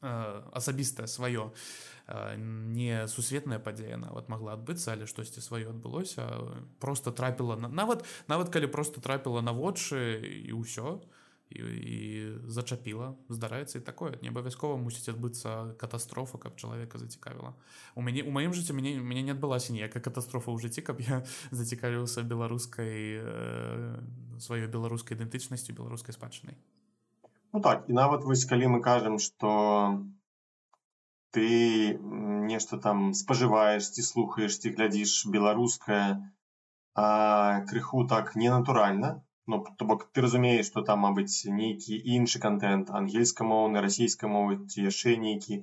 асабістае сваё не сусветная падзея нават могла адбыцца але штосьці сваё адбылося просто трапіла на нават нават калі просто трапіла на вочы і ўсё і, і зачапіла здараецца і такое. Не абавязкова мусіць адбыцца катастрофа каб чалавека зацікавіла у мяне у маім жыцці мяне мяне не адбылася ніякая катастрофа ў жыцці каб я зацікавіўся беларускай э, сваёй беларускай ідэнтычнасцю беларускай спадчынай ну так і нават вось калі мы кажам что ты нешта там спажываеш ці слухаеш ці глядзіш беларускае крыху так ненатуральна ну то бок ты разумееш што там мабыць нейкі іншы контент ангельскамоўны расійскай мовы ці яшчэ нейкі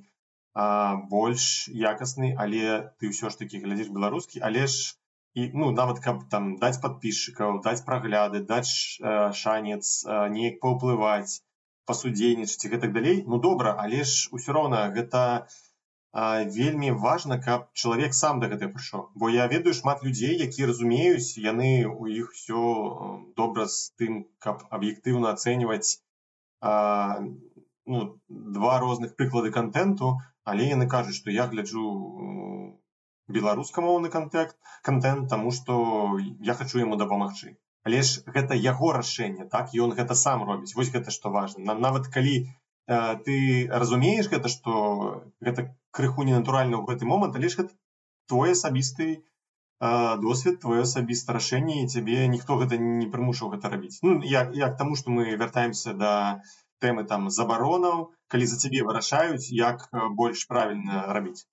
больш якасны але ты ўсё ж таки глядзіш беларускі але ж і ну нават каб там даць подписчикаў даць прагляды даць э, шанец э, неяк паўплываць пасудзейнічаць і гэтак далей. Ну добра але ж усё роўна гэта не вельмі важна каб чалавек сам да гэтага прыйшоў. Бо я ведаю шмат людзей якія разумеюць яны у іх все добра з тым каб аб'ектыўна ацэньваць ну два розных прыклады контенту але яны кажуць што я гляджу беларускамоўны контакт контент тому что я хочу яму дапамагчы але ж гэта яго рашэнне так? Ён гэта сам робіць. Вось гэта што важна. Нават калі ты разумееш гэта што гэта крыху ненатуральна ў гэты момант але ж гэта твой асабісты досвед твоё асабіста рашэнне і цябе ніхто гэта не прымушаў гэта рабіць. Ну як як таму што мы вяртаемся да тэмы там забаронаў калі за цябе вырашаюць як больш правільна рабіць.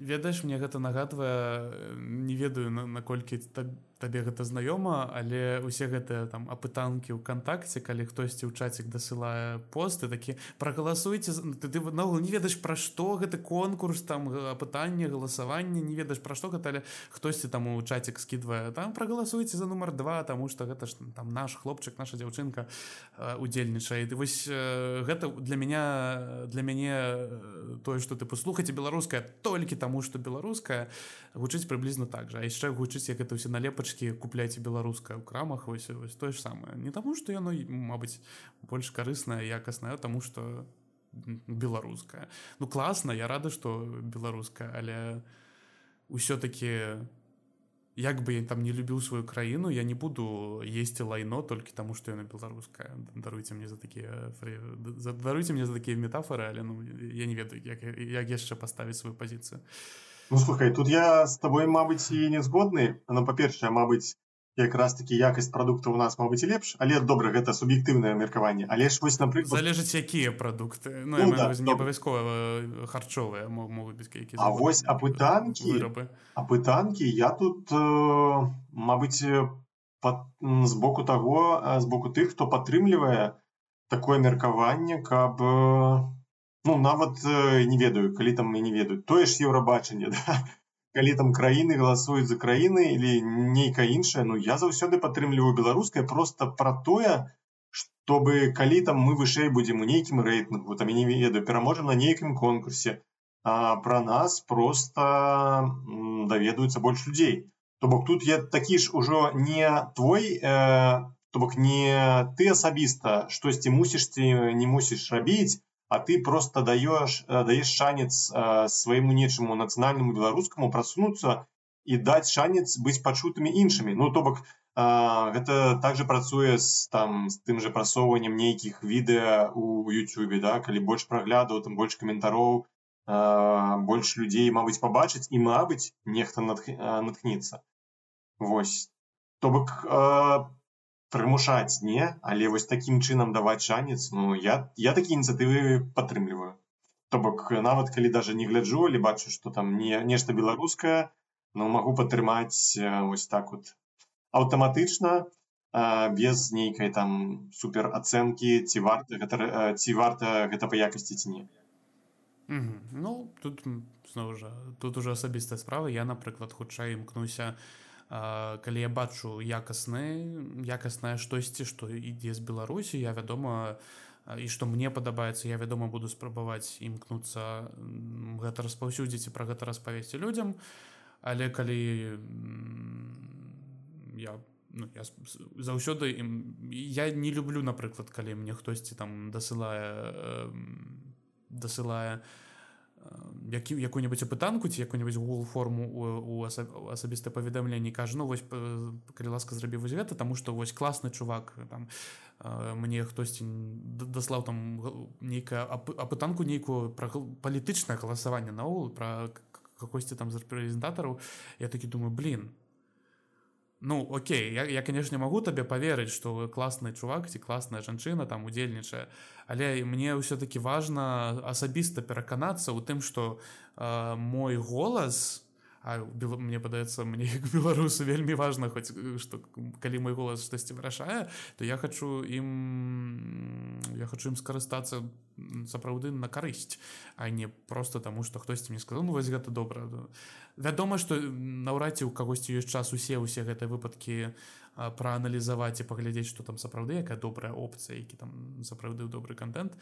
Ведаеш мне гэта нагадвае не ведаю наколькі так табе гэта знаёма але усе гэтыя там апытанкі ўкантакце калі хтосьці ў чацік дасылае посты такі прагаласуйце ты ты наогул не ведаеш пра што гэты конкурс там апытанне галасаванне не ведаеш пра што гэта але хтосьці там у чацік скідвае там прагаласуйце за нумар два таму што гэта ж там наш хлопчык наша дзяўчынка удзельнічае ты вось гэта для меня для мяне тое што ты паслухаце беларуская толькі таму што беларуская гучыць прыблізна так жа. Яшчэ гучыць як это ўсе налепач кніжкі купляйце беларускае ў крамах вось вось тое ж самае. Не таму што яно мабыць больш карыснае якаснае таму што беларуская ну класна я рада што беларуская але ўсё-таки як бы я там не любіў сваю краіну я не буду есці лайно толькі таму што яна беларуская даруйце мне за такія даруйце мне за такія метафоры але ну я не ведаю як, як яшчэ паставіць сваю пазіцыю Ну слухай, тут я з табой, мабыць, і не згодны, но па-першае, мабыць, якраз такі якасць прадуктаў у нас мабыць лепш але добра гэта суб'ектыўнае меркаванне але ж вось напрыклад залежыць якія прадукты ну, ну, да, не абавязкова э, харчовыя могуць быць які А вось апытанкі апытанкі я тут э, мабыць пад, з боку таго з боку тых хто падтрымлівае такое меркаванне каб э, ну нават э, не ведаю калі там і не ведаюць тое ж еўрабачанне да? калі там краіны галасуюць за краіны или нейкая іншая Ну я заўсёды падтрымліваю беларускае просто про тое чтобы калі там мы вышэй будзем у нейкім рэйтынгу там я не ведаю пераможам на нейкім конкурсе а про нас просто даведаюцца больш людзей то бок тут я такі ж ужо не твой э, то бок не ты асабіста штосьці мусіш ты не мусіш рабіць а ты просто даешь э, даешь шанец э, свайму нечаму нацыянальнаму беларускаму прасунуцца і даць шанец быць пачутымі іншымі ну то бок гэта также працуе з там з тым же прасоўваннем нейкіх відэа у Ютубе да калі больш праглядаў там больш каментароў больш людзей Мабыць пабачыць і Мабыць нехта натхніцца Вось. То бок прымушаць не? Але вось такім чынам даваць шанец ну я я такія ініцыятывы падтрымліваю. То бок нават калі даже не гляджу але бачу что там не нешта беларускае но магу падтрымаць ось так вот аўтаматычна без нейкай там супер ацэнкі ці варта гэта ці варта гэта па якасці ці не. Ну тут зноў жа тут уже асабістая справа. Я напрыклад хутчэй імкнуся на калі я бачу якасны якаснае штосьці што ідзе з беларусі я вядома і што мне падабаецца я вядома буду спрабаваць імкнуцца гэта распаўсюдзіць і пра гэта распавесці людзям. Але калі я ну, я заўсёды я не люблю напрыклад калі мне хтосьці там дасылае дасылае на які якую-нибудь апытанку ці якую-нибудь google форму у асабістае паведамленне кажа ну вось калі ласка зрабі вось гэта таму што вось класны чувак там мне хтосьці даслаў там нейкая апытанку нейкую пра палітычнае галасаванне наогул пра какосьці там з рэпрэзентатараў я такі думаю блин ну Окей я, я конечно могу табе поверыць что класны чувак ці класная жанчына там удзельнічае але мне ўсё-таки важно асабіста пераканацца ў тым что э, мой голас а мне падаецца мне як беларусу вельмі важно хоць что калі мой голас штосьці вырашае то я хочу ім я хочу ім скарыстацца сапраўды на карысць а не просто таму что хтосьці мне сказал ну вось гэта добра вядома что наўрад ці у кагосьці ёсць час усе усе гэтыя выпадкі прааналізаваць і паглядзець что там сапраўды якая добрая опцыя які там сапраўды добры контент.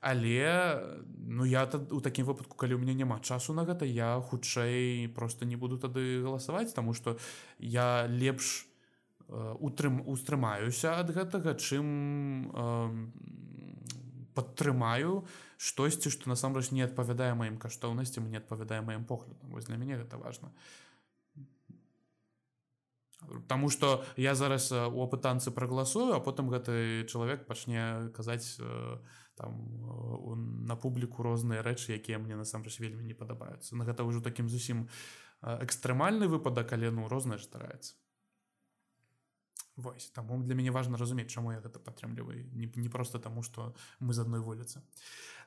Але ну я у такім выпадку калі у меня няма часу на гэта я хутчэй просто не буду тады галасаваць тому что я лепш утрым устрымаюся ад гэтага чым падтрымаю штосьці што насамрэч не адпавядае маім каштоўнасцям не адпавядае маім поглядам. Вось для мяне гэта важно Таму што я зараз у апытанцы прагаласую а потым гэты чалавек пачне казаць там на публіку розныя рэчы якія мне насамрэч вельмі не падабаюцца. На гэта ўжо такім зусім экстрэмальны выпадак але ну рознае стараецца Вось таму для мяне важна разумець чаму я гэта падтрымліваю не, не просто таму што мы з адной вуліцы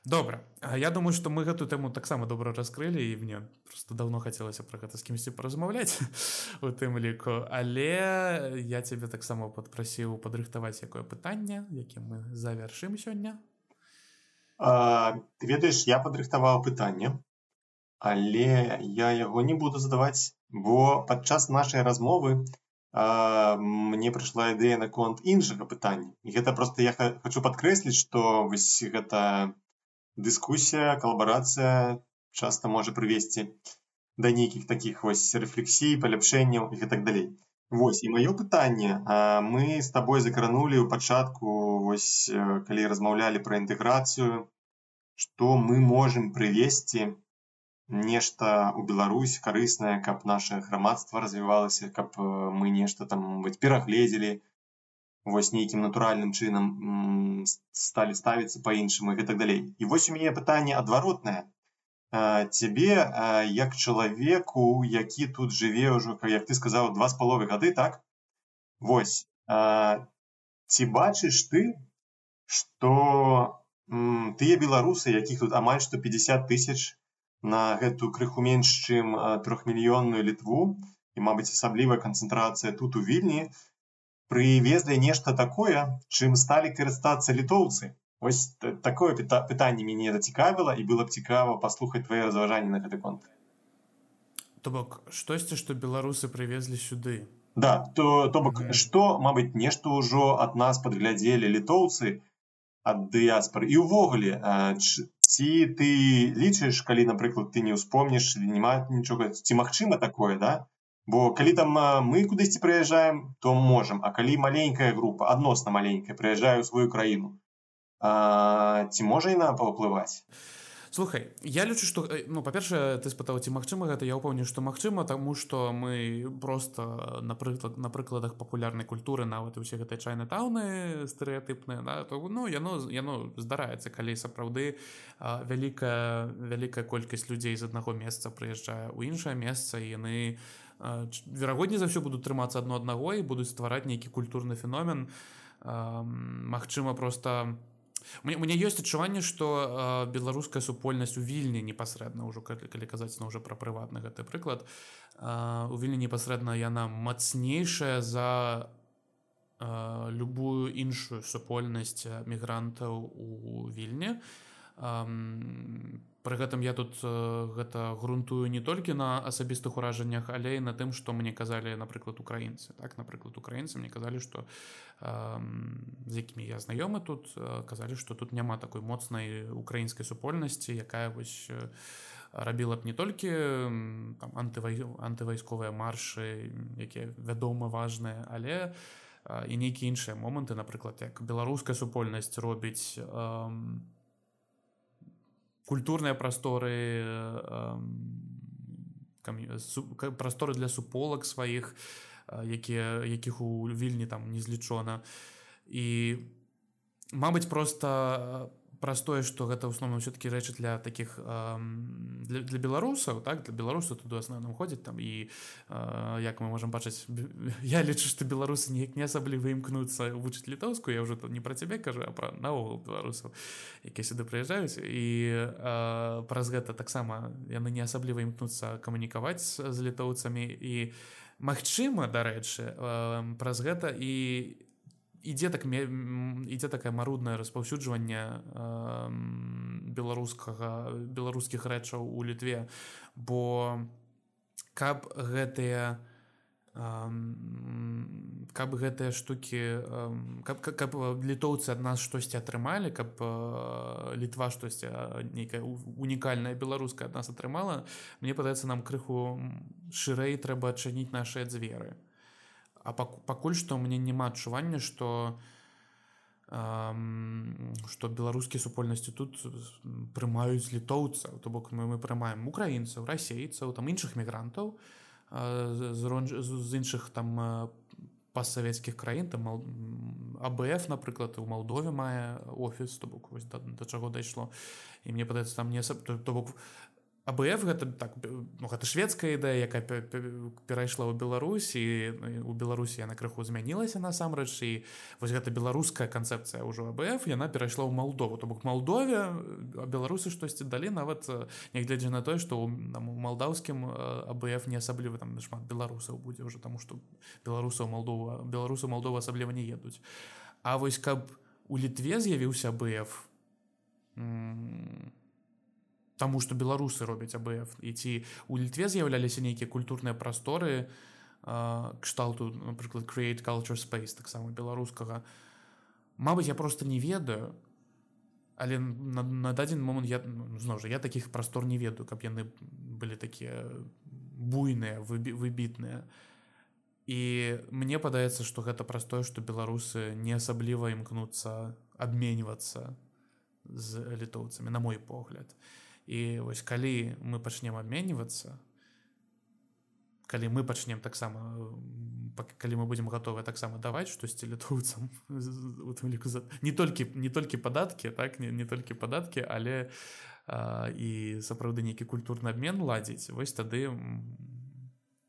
добра я думаю што мы гэтую тэму таксама добра раскрылі і мне просто давно хацелася пра гэта з кімсьці паразмаўляць у тым ліку але я цябе таксама падпрасіў падрыхтаваць якое пытанне якім мы завяршым сёння. Ты ведаеш я падрыхтаваў пытанне але я яго не буду задаваць бо падчас нашай размовы мне прыйшла ідэя наконт іншага пытання і гэта просто я хочу падкрэсліць што вось гэта дыскусія калабарацыя часта можа прывесці да нейкіх такіх вось рэфлексій паляпшэнняў і гэтак далей Вось і маё пытанне мы з табой закранулі ў пачатку вось калі размаўлялі пра інтэграцыю што мы можемм прывесці нешта ў Беларусь карыснае, каб наше грамадства развівалася, каб мы нешта там быць перагледзелі вось нейкім натуральным чынам сталі ставіцца па-іншаму і так далей. І вось у мяне пытанне адваротнае. Цябе як чалавеку, які тут жыве ўжо, як ты сказаў два з паловы гады так. Вось ці бачыш ты, што тыя беларусы, якіх тут амаль што 50 тысяч на гэту крыху менш чым трохмільённую літву. І мабыць асаблівая канцэнтрацыя тут у вільні прывезлі нешта такое чым сталі карыстацца літоўцы. Ось такое пытанне мяне зацікавіла і было б цікава паслухаць твои разважанні на гэты конт. То бок штосьці што беларусы прывезлі сюды? Да то то бок што мабыць нешта ўжо ад нас падглядзелі літоўцы ад дыяспор. І ўвогуле ці ты лічыш калі напрыклад ты не ўспомніш няма нічога ці магчыма такое да? Бо калі там мы кудысьці прыязджаем то можам. А калі маленькая група адносна маленькая прыязджаю сваю краіну ці можа яна паўплываць слухай я лічу что ну па-першае ты спытаў ці магчыма гэта я ўпомню што магчыма таму што мы просто напрыклад на прыкладах папулярнай культуры нават і ўсе гэтыя чайны таўны стэеатыпныя да, то ну яно яно здараецца калі сапраўды вялікая вялікая колькасць людзей з аднаго месца прыязджае ў іншае месца яны верагодні за ўсё будуць трымацца адно аднаго і будуць ствараць нейкі культурны феномен. Магчыма просто мне, мне ёсць адчуванне што э, беларуская супольнасць у вільні непасрэдна ўжо калі, казаць на ўжо пра прыватны гэты прыклад э, у вільні непасрэдна яна мацнейшая за э, любую іншую супольнасць мігрантаў у вільні Пры гэтым я тут гэта грунтую не толькі на асабістых уражаннях але і на тым што мне казалі напрыклад украінцы. Так напрыклад украінцы мне казалі што з якімі я знаёмы тут казалі што тут няма такой моцнай украінскай супольнасці якая вось рабіла б не толькі антывай антывайсковыя маршы якія вядома важныя але і нейкія іншыя моманты напрыклад як беларуская супольнасць робіць культурныя прасторы прасторы для суполак сваіх якія якіх у вільні там не злічона і Мабыць просто праз тое што гэта ў асноўным все-таки рэчы для таких для, для беларусаў так? Для беларусаў тут у асноўным ходзіць там і як мы можемм бачыць я лічу што беларусы неяк не асабліва імкнуцца вучыць літоўскую я ўжо тут не пра цябе кажу а пра наогул беларусаў якія сюды прыязджаюць і праз гэта таксама яны не асабліва імкнуцца камунікаваць з літоўцамі і Магчыма дарэчы праз гэта і ідзе так ідзе такое маруднае распаўсюджванне э, беларускага беларускіх рэчаў у літве. Бо каб гэтыя каб гэтыя штукі каб, каб літоўцы ад нас штосьці атрымалі каб літва штосьці нейкая унікальная беларуская ад нас атрымала мне падаецца нам крыху шырэй трэба адчыніць нашыя дзверы а пакуль што мне няма адчування што што беларускія супольнасці тут прымаюць літоўцаў то бок мы мы прымаем украінцаў расейцаў там іншых мігрантаў з іншых там пасавецкіх краін там абф напрыклад у Малдове мае офіс то бок вось да, да чаго дайшло. І мне падаецца там не то, то бок АБФ гэта так ну, гэта шведская ідэя якая перайшла ў Беларусі у Беларусі яна крыху змянілася насамрэч і вось гэта беларуская канцэпцыя ўжо АБФ яна перайшла ў Малдову. То бок Малдове беларусы штосьці далі нават нягледзя на тое што у малдаўскім АБФ не асабліва там шмат беларусаў будзе ўжо таму што беларусаў Малдова беларусу Малдова асабліва не едуць. А вось каб у літве з'явіўся АБФ таму што беларусы робяць абф. І ці у літве з'яўляліся нейкія культурныя прасторы кшталту напрыклад create culture space таксама беларускага Мабыць я просто не ведаю. Але на, на дадзен момант я ну, зноў жа я таких прастор не ведаю каб яны былі такія буйныя выбітныя і мне падаецца што гэта простое што беларусы не асабліва імкнуцца абменьвацца з літоўцамі на мой погляд. і і вось калі мы пачнем абменьвацца калі мы пачнем таксама калі мы будзем гатовы таксама даваць штосьці літоўцам ліку за не толькі не толькі падаткі так не, не толькі падаткі але а, і сапраўды нейкі культурны абмен ладзіць вось тады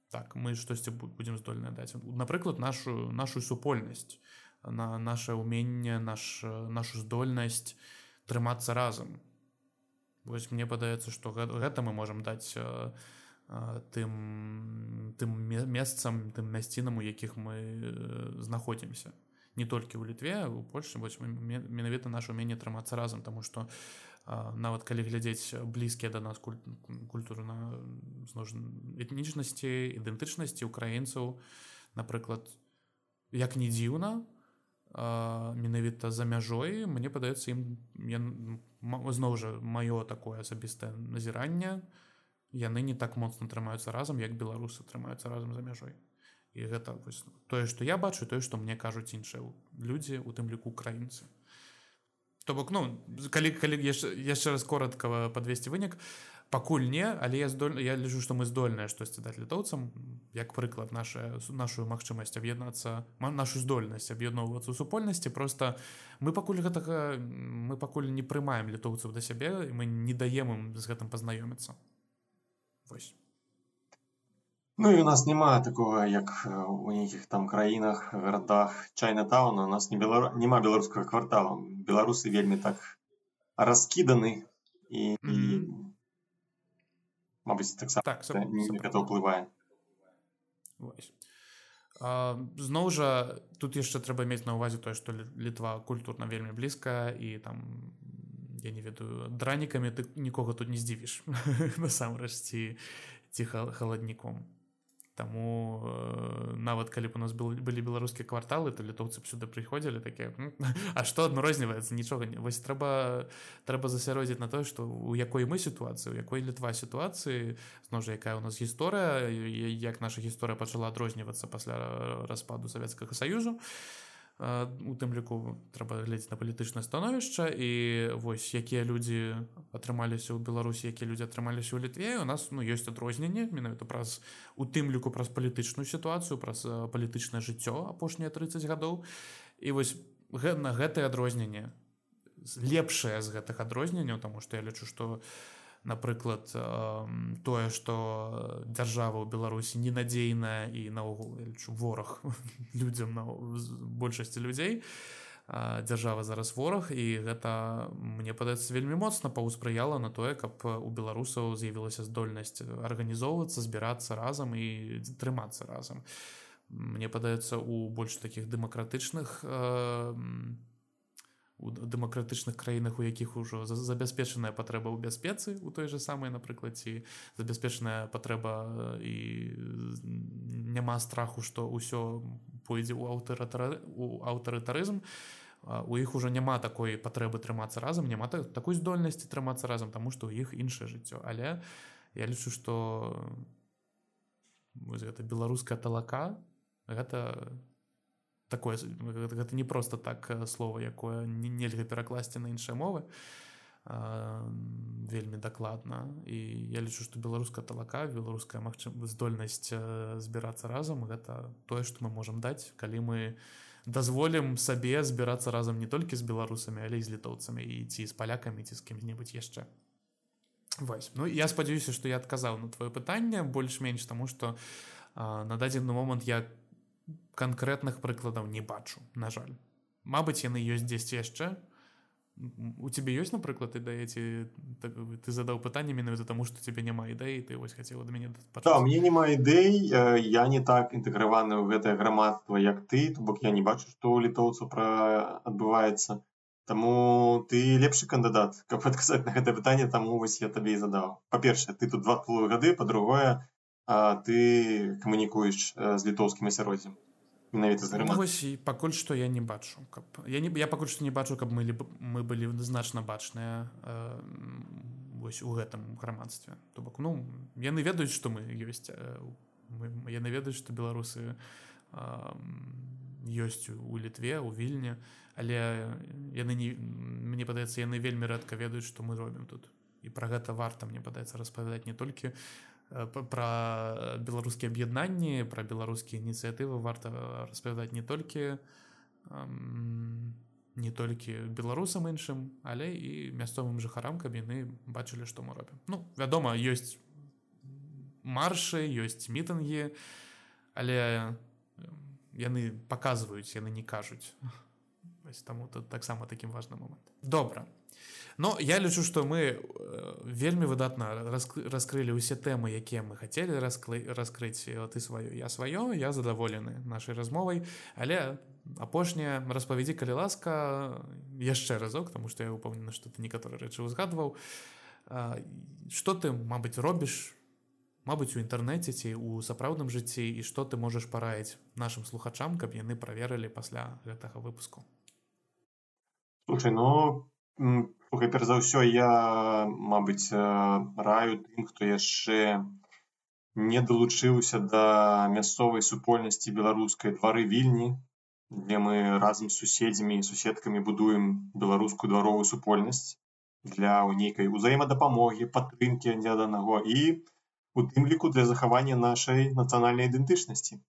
так мы штосьці будзем здольны даць. Напрыклад нашу нашу супольнасць на наше ўменне наш нашу здольнасць трымацца разам Вось мне падаецца што гэта мы можам даць тым тым месцам тым мясцінам у якіх мы знаходзімся не толькі ў літве у Польше вось менавіта наше умение трымацца разам тому что нават калі глядзець блізкія да нас культуру на этнічнасці ідэнтычнасці украінцаў напрыклад як не дзіўна менавіта за мяжой мне падаецца ім зноў жа маё такое асабістае назіранне яны не так моцна трымаюцца разам як беларусы трымаюцца разам за мяжой. І гэта вось, тое што я бачу тое што мне кажуць іншыя людзі у тым ліку украінцы. То бок ну калі калі яшчэ раз коротка падвесці вынік то пакуль не але я здоль я лічу што мы здольныя штосьці даць літоўцам як прыклад наша нашу магчымасць аб'яднацца нашу здольнасць аб'ядноўвацца ў супольнасці. Просто мы пакуль гэтага мы пакуль не прымаем літоўцаў да сябе і мы не даем ім з гэтым пазнаёміцца. Вось. Ну і у нас няма такого як у нейкіх там краінах гарадах чайнатауна. У нас не белару няма беларускага кварталу беларусы вельмі так раскіданы і, mm -hmm. і Мабыць таксама так, гэта ўплывае зноў жа тут яшчэ трэба мець на ўвазе тое што літва культурна вельмі блізкая і там я не ведаю дранікамі ты нікога тут не здзівіш насамрэч ці ці халадніком Таму э, нават калі б у нас был, былі беларускія кварталы то літоўцы б сюды прыходзілі такія А што адрозніваецца нічога не вось трэба трэба засяродзіць на тое што у якой мы сітуацыі у якой літва сітуацыі зноў жа якая у нас гісторыя як наша гісторыя пачала адрознівацца пасля распаду савецкага саюзу то у тым ліку трэба глядзець на палітычнае становішча. І вось якія людзі атрымаліся ў беларусі якія людзі атрымаліся ў літве у нас ну ёсць адрозненне менавіта праз у тым ліку праз палітычную сітуацыю праз палітычнае жыццё апошнія 30 гадоў. І вось на гэтае адрозненне лепшае з гэтых адрозненняў тому что я лічу что напрыклад тое что дзяржава ў беларусі ненадзейная і наогул вораг людзям на большасці людзей дзяржава зараз вораг і гэта мне падаецца вельмі моцна паўспрыяла на тое каб у беларусаў з'явілася здольнасць арганізоўвацца збірацца разам і трымацца разам. Мне падаецца у больш таких дэмакратычных у у дэмакратычных краінах у якіх ужо забяспечаная патрэба ў бяспецы у той же самай напрыклад ці забяспечаная патрэба і няма страху што ўсё пойдзе ў аўтаратары у аўтарытарызм у іх ужо няма такой патрэбы трымацца разам няма так, такой здольнасці трымацца разам таму што ў іх іншае жыццё. Але я лічу што гэта беларуская талака гэта такое гэта не просто так слово якое нельга перакласці на іншыя мовы вельмі дакладна і я лічу што беларуская талака беларуская магчым здольнасць збірацца разам гэта тое што мы можам даць калі мы дазволім сабе збірацца разам не толькі з беларусамі але і з літоўцамі і ці з палякамі ці з кім-небудзь яшчэ Вось. Ну я спадзяюся што я адказаў на твоё пытанне больш-менш таму што на дадзены момант я канкрэтных прыкладаў не бачу на жаль. Мабыць яны ёсць дзесьці яшчэ. У тебе ёсць напрыклад ідэяці так, ты задаў пытанне менавіта таму што тебе няма ідэй ты вось хацела да мяне да, мне няма ідэй я не так інтэграваны ў гэтае грамадства як ты то бок я не бачу што ў літоўцу пра адбываецца. Таму ты лепшы кандыдат каб адказаць на гэта пытанне таму вось я табе і задаў. Па-першае ты тут два гады па-другое ты камунікуеш з літоўскім асяроддзем менавіта з пакуль што я не бачу каб я не я пакуль што не бачу каб мы мы былі значна бачныя э, вось у гэтым грамадстве то бок ну яны ведаюць што мы ёсць э, яны ведаюць што беларусы э, ёсць у літве у вільні але яны не мне падаецца яны вельмі рэдка ведаюць што мы робім тут. І пра гэта варта мне падаецца распавядаць не толькі Э, пра беларускія аб'яднанні пра беларускія ініцыятывы варта распавядаць не толькі не толькі беларусам іншым але і мясцовым жыхарам каб яны бачылі што мы робім ну вядома ёсць маршы ёсць мітынгі але яны паказваюць яны не кажуць таму тут таксама такім важным момант добра но я лічу что мы э, вельмі выдатна раскрылі ўсе тэмы якія мы хотели раскрыць ты сваё я сваё я задаволены нашай размовай але апошняе распавядзі калі ласка яшчэ разок тому что я упомнена что ты некаторы рэчы узгадваў что ты Мабыць робіш Мабыць у інтэрнэце ці у сапраўдным жыцці і што ты можаш параіць нашим слухачам каб яны праверылі пасля гэтага выпуску слушай ну Слухай, перш за ўсё я мабыць э, раю тым хто яшчэ не далучыўся да мясцовай супольнасці беларускай двары вільні дзе мы разам з суседзямі і суседкамі будуем беларускую дваровую супольнасць для нейкай узаемадапамогі падтрымкі адзін аднаго і у тым ліку для захавання нашай нацыянальнай ідэнтычнасці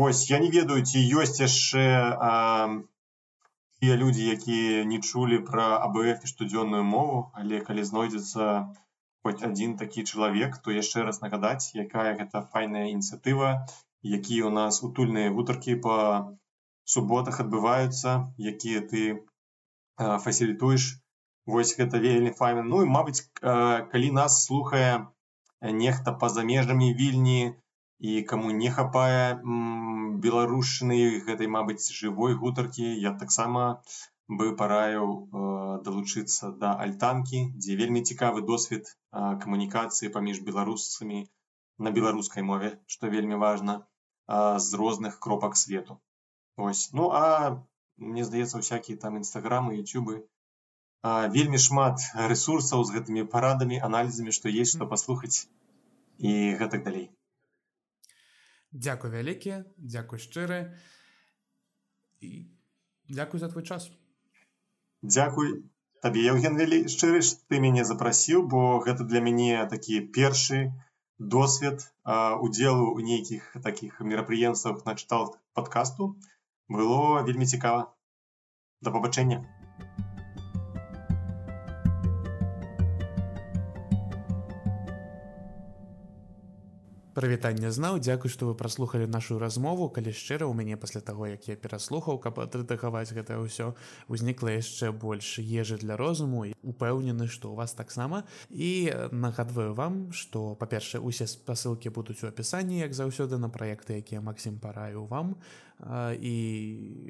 Вось я не ведаю ці ёсць яшчэ тыя людзі якія не чулі пра абф штодзённую мову але калі знойдзецца хоць адзін такі чалавек то яшчэ раз нагадаць якая гэта файная ініцыятыва якія у нас утульныя гутаркі по суботах адбываюцца якія ты фасілітуеш. Вось гэта вельмі файна. Ну і мабыць калі нас слухае нехта па-за межамі вільні і каму не хапае беларушчыны гэтай мабыць жывой гутаркі я таксама бы параіў э, далучыцца да альтанкі дзе вельмі цікавы досвед э, камунікацыі паміж беларусамі на беларускай мове што вельмі важна э, з розных кропак свету. Ось. Ну а мне здаецца всякие там нстаграмы ютюбы вельмі шмат ресурсаў з гэтымі парадамі аналізамі што есть што паслухаць і гэтак далей Дзякуй вялікі, дзякуй шчыры і дзякуй за твой час. Дзякуй табе Евген вялі шчыры ты мяне запрасіў, бо гэта для мяне такі першы досвед удзелу ў нейкіх такіх мерапрыемствах начытал падкасту. было вельмі цікава да пабачэння прывітанне знаў. Дзякуй што вы праслухалі нашу размову. Калі шчыра ў мяне пасля таго як я пераслухаў каб атрытагаваць гэта ўсё узнікла яшчэ больш ежы для розуму. І упэўнены што у вас таксама. І нагадваю вам што па-першае усе спасылкі будуць у апісанні як заўсёды на праекты якія Масім параю вам. І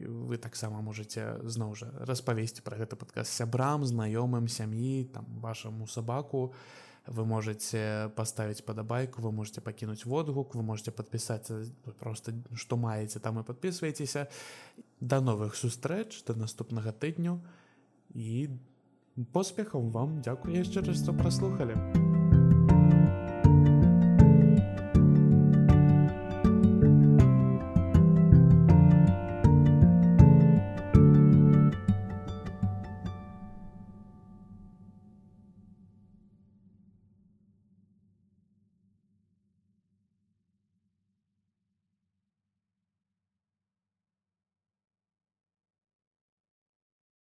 вы таксама можете зноў жа распавесці пра гэты падказ сябрам знаёмым сям'і там вашаму сабаку. і вы можете поставить падабайку вы можете пакінуць водгук вы можете подпісаць просто что маеце там і подписывайтеся до новых сустрэч до наступнага тыдню і поспехаў вам. Дзякую яшчэ раз што праслухали